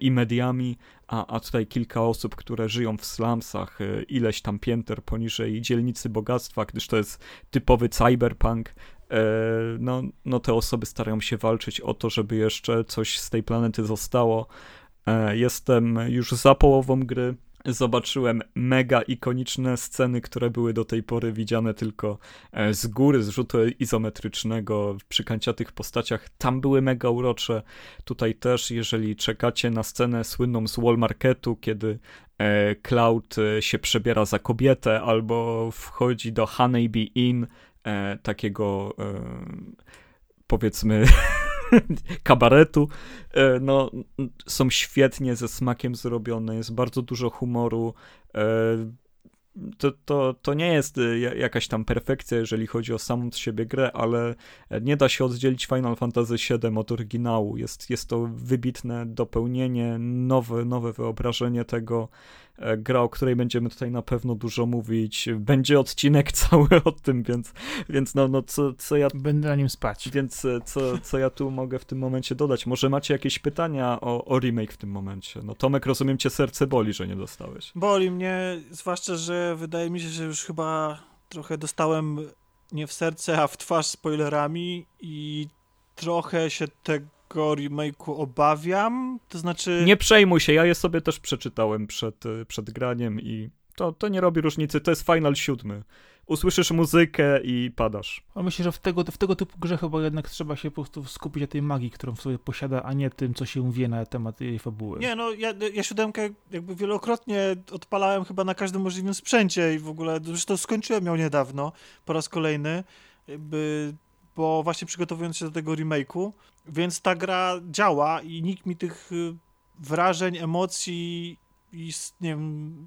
i mediami, a, a tutaj kilka osób, które żyją w slumsach, ileś tam pięter poniżej dzielnicy bogactwa, gdyż to jest typowy cyberpunk, E, no, no te osoby starają się walczyć o to, żeby jeszcze coś z tej planety zostało. E, jestem już za połową gry. Zobaczyłem mega ikoniczne sceny, które były do tej pory widziane tylko e, z góry, z rzutu izometrycznego, przy kanciatych postaciach. Tam były mega urocze. Tutaj też, jeżeli czekacie na scenę słynną z Wall Marketu, kiedy Cloud się przebiera za kobietę albo wchodzi do Honeybee Inn, e, takiego e, powiedzmy kabaretu, e, no, są świetnie ze smakiem zrobione, jest bardzo dużo humoru. E, to, to, to nie jest e, jakaś tam perfekcja, jeżeli chodzi o samą z siebie grę, ale nie da się oddzielić Final Fantasy VII od oryginału. Jest, jest to wybitne dopełnienie, nowe, nowe wyobrażenie tego. E, gra, o której będziemy tutaj na pewno dużo mówić. Będzie odcinek cały o tym, więc, więc no, no co, co ja... Będę na nim spać. Więc e, co, co ja tu mogę w tym momencie dodać? Może macie jakieś pytania o, o remake w tym momencie? No Tomek, rozumiem cię serce boli, że nie dostałeś. Boli mnie, zwłaszcza, że wydaje mi się, że już chyba trochę dostałem nie w serce, a w twarz spoilerami i trochę się te tego remake'u obawiam, to znaczy... Nie przejmuj się, ja je sobie też przeczytałem przed, y, przed graniem i to, to nie robi różnicy, to jest Final 7. Usłyszysz muzykę i padasz. A myślę, że w tego, w tego typu grze chyba jednak trzeba się po prostu skupić na tej magii, którą w sobie posiada, a nie tym, co się wie na temat jej fabuły. Nie, no ja, ja siódemkę jakby wielokrotnie odpalałem chyba na każdym możliwym sprzęcie i w ogóle, zresztą skończyłem ją niedawno, po raz kolejny, jakby, bo właśnie przygotowując się do tego remake'u, więc ta gra działa i nikt mi tych y, wrażeń, emocji i nie wiem,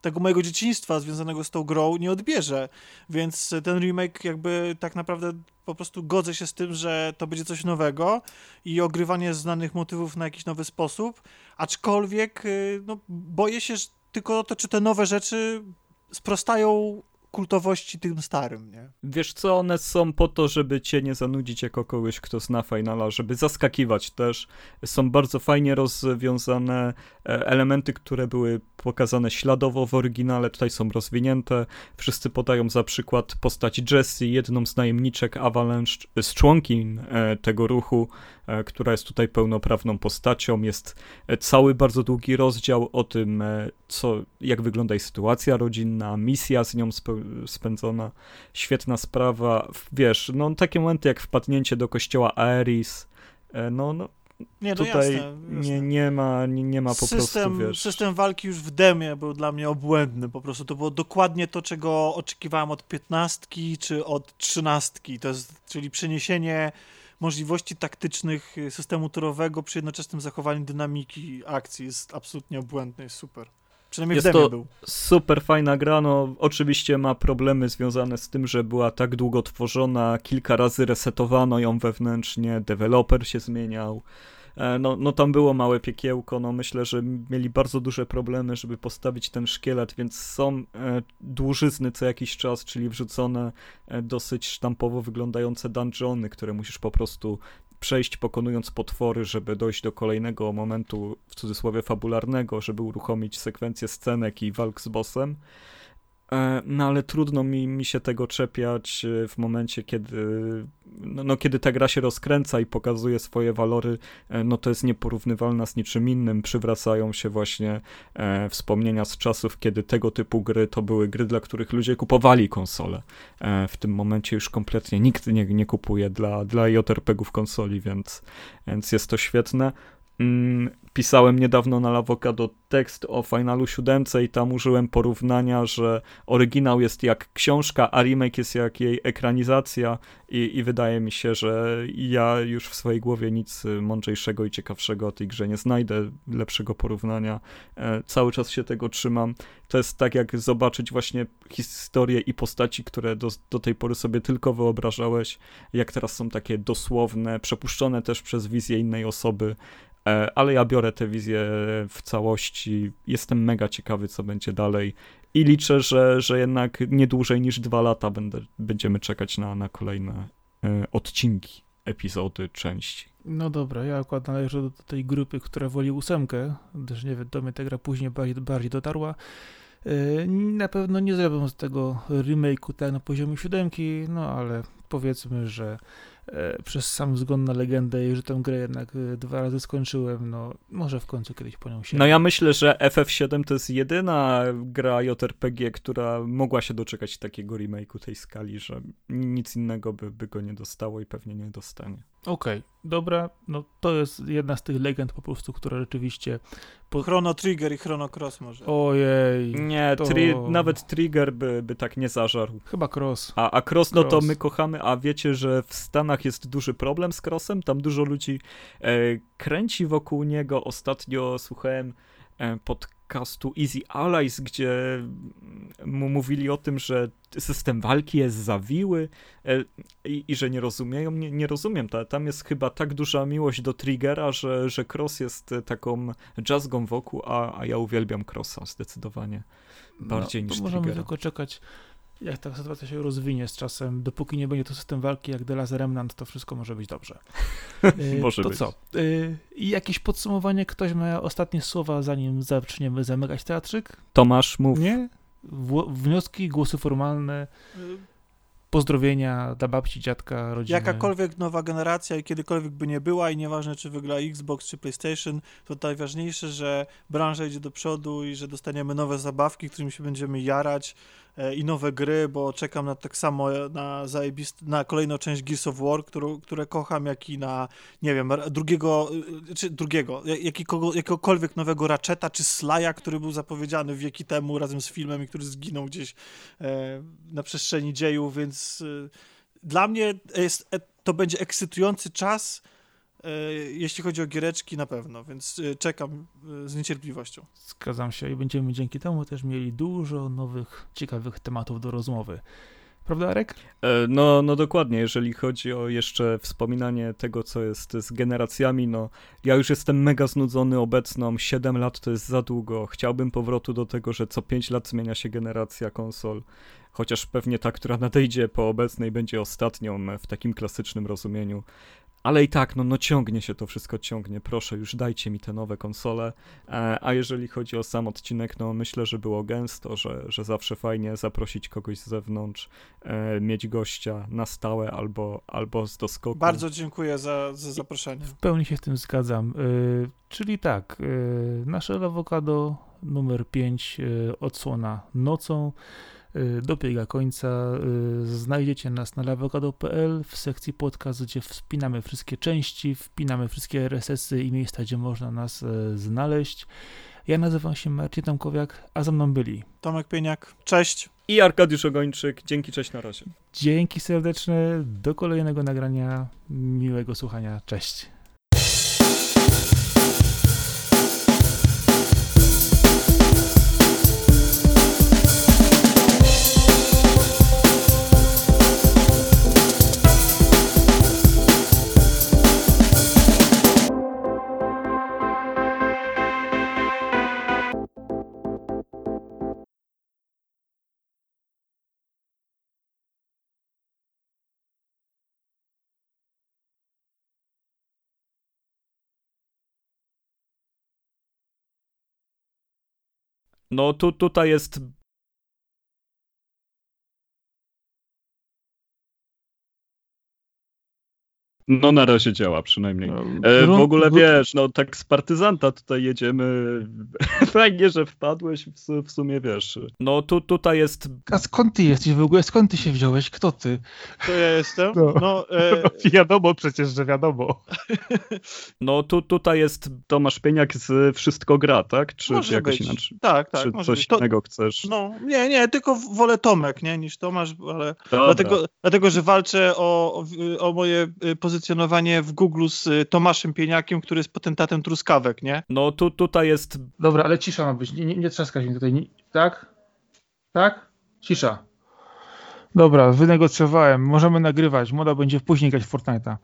tego mojego dzieciństwa związanego z tą grą nie odbierze. Więc ten remake jakby tak naprawdę po prostu godzę się z tym, że to będzie coś nowego i ogrywanie znanych motywów na jakiś nowy sposób, aczkolwiek y, no, boję się że tylko to, czy te nowe rzeczy sprostają kultowości tym starym, nie? Wiesz co, one są po to, żeby cię nie zanudzić jako kogoś, kto zna Finala, żeby zaskakiwać też. Są bardzo fajnie rozwiązane e, elementy, które były pokazane śladowo w oryginale, tutaj są rozwinięte. Wszyscy podają za przykład postać Jessie, jedną z najemniczek Avalanche, z członkin e, tego ruchu, która jest tutaj pełnoprawną postacią. Jest cały bardzo długi rozdział o tym, co, jak wygląda jej sytuacja rodzinna, misja z nią spędzona, świetna sprawa. Wiesz, no takie momenty jak wpadnięcie do kościoła Aeris, e, no, no nie, no tutaj jasne, jasne. Nie, nie, ma, nie, nie ma po system, prostu, wiesz... System walki już w demie był dla mnie obłędny, po prostu to było dokładnie to, czego oczekiwałem od piętnastki czy od trzynastki, to jest, czyli przeniesienie możliwości taktycznych systemu torowego przy jednoczesnym zachowaniu dynamiki akcji jest absolutnie obłędny, jest super. Przynajmniej jest w demie to był. super fajna gra, no oczywiście ma problemy związane z tym, że była tak długo tworzona, kilka razy resetowano ją wewnętrznie, deweloper się zmieniał, no, no tam było małe piekiełko, no myślę, że mieli bardzo duże problemy, żeby postawić ten szkielet, więc są e, dłużyzny co jakiś czas, czyli wrzucone e, dosyć sztampowo wyglądające dungeony, które musisz po prostu przejść pokonując potwory, żeby dojść do kolejnego momentu, w cudzysłowie fabularnego, żeby uruchomić sekwencję scenek i walk z bossem. E, no ale trudno mi, mi się tego czepiać e, w momencie, kiedy, no, no, kiedy ta gra się rozkręca i pokazuje swoje walory, e, no to jest nieporównywalna z niczym innym. Przywracają się właśnie e, wspomnienia z czasów, kiedy tego typu gry to były gry, dla których ludzie kupowali konsole. E, w tym momencie już kompletnie nikt nie, nie kupuje dla, dla JRPG-ów konsoli, więc, więc jest to świetne. Mm, pisałem niedawno na Lawokado tekst o Finalu 7 i tam użyłem porównania, że oryginał jest jak książka, a remake jest jak jej ekranizacja i, i wydaje mi się, że ja już w swojej głowie nic mądrzejszego i ciekawszego o tej grze nie znajdę, lepszego porównania. E, cały czas się tego trzymam. To jest tak jak zobaczyć właśnie historię i postaci, które do, do tej pory sobie tylko wyobrażałeś, jak teraz są takie dosłowne, przepuszczone też przez wizję innej osoby, ale ja biorę tę wizję w całości. Jestem mega ciekawy, co będzie dalej i liczę, że, że jednak nie dłużej niż dwa lata będę, będziemy czekać na, na kolejne e, odcinki, epizody, części. No dobra, ja akurat należę do tej grupy, która woli ósemkę, gdyż nie wiem, do mnie ta gra później bardziej, bardziej dotarła. E, na pewno nie zrobią z tego remake'u tak na poziomie siódemki, no ale powiedzmy, że E, przez sam wzgląd na legendę i że tę grę jednak e, dwa razy skończyłem, no może w końcu kiedyś po nią się. No ja myślę, że FF7 to jest jedyna gra JRPG, która mogła się doczekać takiego remake'u tej skali, że nic innego by, by go nie dostało i pewnie nie dostanie. Okej, okay, dobra, no to jest jedna z tych legend po prostu, która rzeczywiście... Po... Chrono Trigger i Chrono Cross może. Ojej. Nie, to... tri nawet Trigger by, by tak nie zażarł. Chyba Cross. A, a Cross, no to my kochamy, a wiecie, że w Stanach jest duży problem z Crossem, tam dużo ludzi e, kręci wokół niego. Ostatnio słuchałem e, podcastu Easy Allies, gdzie mu mówili o tym, że system walki jest zawiły e, i, i, że nie rozumieją. Nie, nie rozumiem, ta, tam jest chyba tak duża miłość do Triggera, że, że Cross jest taką jazzgą wokół, a, a ja uwielbiam Crossa zdecydowanie bardziej no, niż możemy Triggera. tylko czekać jak ta sytuacja się rozwinie z czasem, dopóki nie będzie to system walki jak The Last Remnant, to wszystko może być dobrze. może to być. co? Y, I jakieś podsumowanie? Ktoś ma ostatnie słowa, zanim zaczniemy zamykać teatrzyk? Tomasz, mów. Nie? wnioski, głosy formalne? pozdrowienia dla babci, dziadka, rodziny. Jakakolwiek nowa generacja i kiedykolwiek by nie była i nieważne czy wygra Xbox czy PlayStation, to najważniejsze, że branża idzie do przodu i że dostaniemy nowe zabawki, którymi się będziemy jarać i nowe gry, bo czekam na tak samo na na kolejną część Gears of War, którą, które kocham, jak i na, nie wiem, drugiego, e, czy drugiego, jakiegokolwiek, jakiegokolwiek nowego Ratcheta czy Slaja, który był zapowiedziany wieki temu razem z filmem i który zginął gdzieś e, na przestrzeni dziejów, więc dla mnie jest, to będzie ekscytujący czas, jeśli chodzi o giereczki na pewno, więc czekam z niecierpliwością. Zgadzam się i będziemy dzięki temu też mieli dużo nowych, ciekawych tematów do rozmowy. Prawda, Arek? No, no dokładnie, jeżeli chodzi o jeszcze wspominanie tego, co jest z generacjami, no ja już jestem mega znudzony obecną, 7 lat to jest za długo, chciałbym powrotu do tego, że co 5 lat zmienia się generacja konsol, chociaż pewnie ta, która nadejdzie po obecnej będzie ostatnią w takim klasycznym rozumieniu. Ale i tak, no, no ciągnie się to wszystko, ciągnie. Proszę, już dajcie mi te nowe konsole. E, a jeżeli chodzi o sam odcinek, no myślę, że było gęsto, że, że zawsze fajnie zaprosić kogoś z zewnątrz, e, mieć gościa na stałe albo, albo z doskoku. Bardzo dziękuję za, za zaproszenie. W pełni się z tym zgadzam. E, czyli tak, e, nasze awokado numer 5 e, odsłona nocą. Y, dobiega końca. Y, znajdziecie nas na lawokado.pl w sekcji podcast, gdzie wspinamy wszystkie części, wpinamy wszystkie RSS-y i miejsca, gdzie można nas y, znaleźć. Ja nazywam się Marcin Tomkowiak, a ze mną byli Tomek Pieniak, cześć. I Arkadiusz Ogończyk, dzięki, cześć, na razie. Dzięki serdeczne, do kolejnego nagrania, miłego słuchania, cześć. No tu, tutaj jest No na razie działa przynajmniej. No, e, w ogóle wiesz, no tak z partyzanta tutaj jedziemy. Fajnie, że wpadłeś w, w, sumie, wiesz. No tu, tutaj jest... A skąd ty jesteś w ogóle? Skąd ty się wziąłeś? Kto ty? To ja jestem? No, no e... wiadomo przecież, że wiadomo. no tu, tutaj jest Tomasz Pieniak z Wszystko Gra, tak? Czy, może jakoś być. inaczej? Tak, tak. Czy coś to... innego chcesz? No, nie, nie, tylko wolę Tomek, nie, niż Tomasz, ale dlatego, dlatego, że walczę o, o, o moje pozycje pozycjonowanie w Google z y, Tomaszem Pieniakiem, który jest potentatem truskawek, nie? No tu, tutaj jest... Dobra, ale cisza ma być, nie, nie, nie trzaskać mi tutaj, nie, tak? Tak? Cisza. Dobra, wynegocjowałem, możemy nagrywać, moda będzie później grać w Fortnite'a.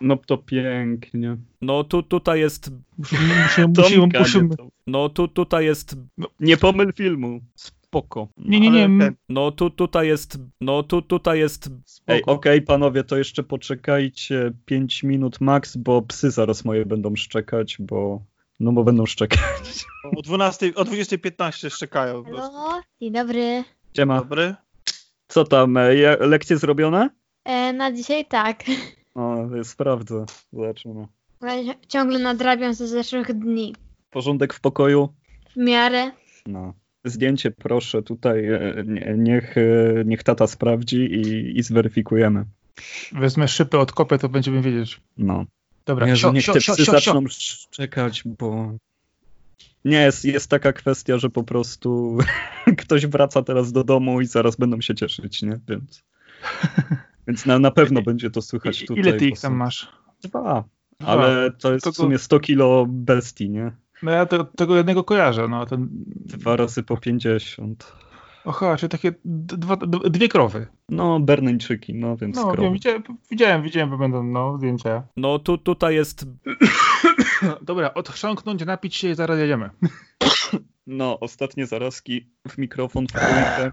No to pięknie. No tu, tutaj jest... Musimy, musimy, musimy, musimy... No tu, tutaj jest... No. Nie pomyl filmu spoko. Nie, nie, nie. No tu, tutaj jest, no tu, tutaj jest, ej, okej okay, panowie, to jeszcze poczekajcie 5 minut max, bo psy zaraz moje będą szczekać, bo, no bo będą szczekać. O 12, o 20.15 szczekają. Halo, dzień dobry. Siema. Dobry. Co tam, e, lekcje zrobione? E, na dzisiaj tak. O, sprawdzę, zobaczymy. Ciągle nadrabiam ze zeszłych dni. Porządek w pokoju? W miarę. No zdjęcie proszę tutaj, e, niech, e, niech tata sprawdzi i, i zweryfikujemy. Wezmę szypę od kopy, to będziemy wiedzieć. No. Dobra, Jezu, niech te psy zaczną czekać, bo nie, jest, jest taka kwestia, że po prostu ktoś wraca teraz do domu i zaraz będą się cieszyć, nie? Więc, więc na, na pewno będzie to słychać tutaj. Ile ty ich tam masz? Dwa. Ale to jest to w sumie 100 kilo bestii, nie? No ja to, tego jednego kojarzę, no ten... Dwa razy po 50. Oha, czyli takie dwa, dwie krowy. No, berneńczyki, no więc No, wiem, widziałem, widziałem, widziałem, bo będą no, zdjęcia. No, tu, tutaj jest... Dobra, odchrząknąć, napić się i zaraz jedziemy. No, ostatnie zarazki w mikrofon w trójkę.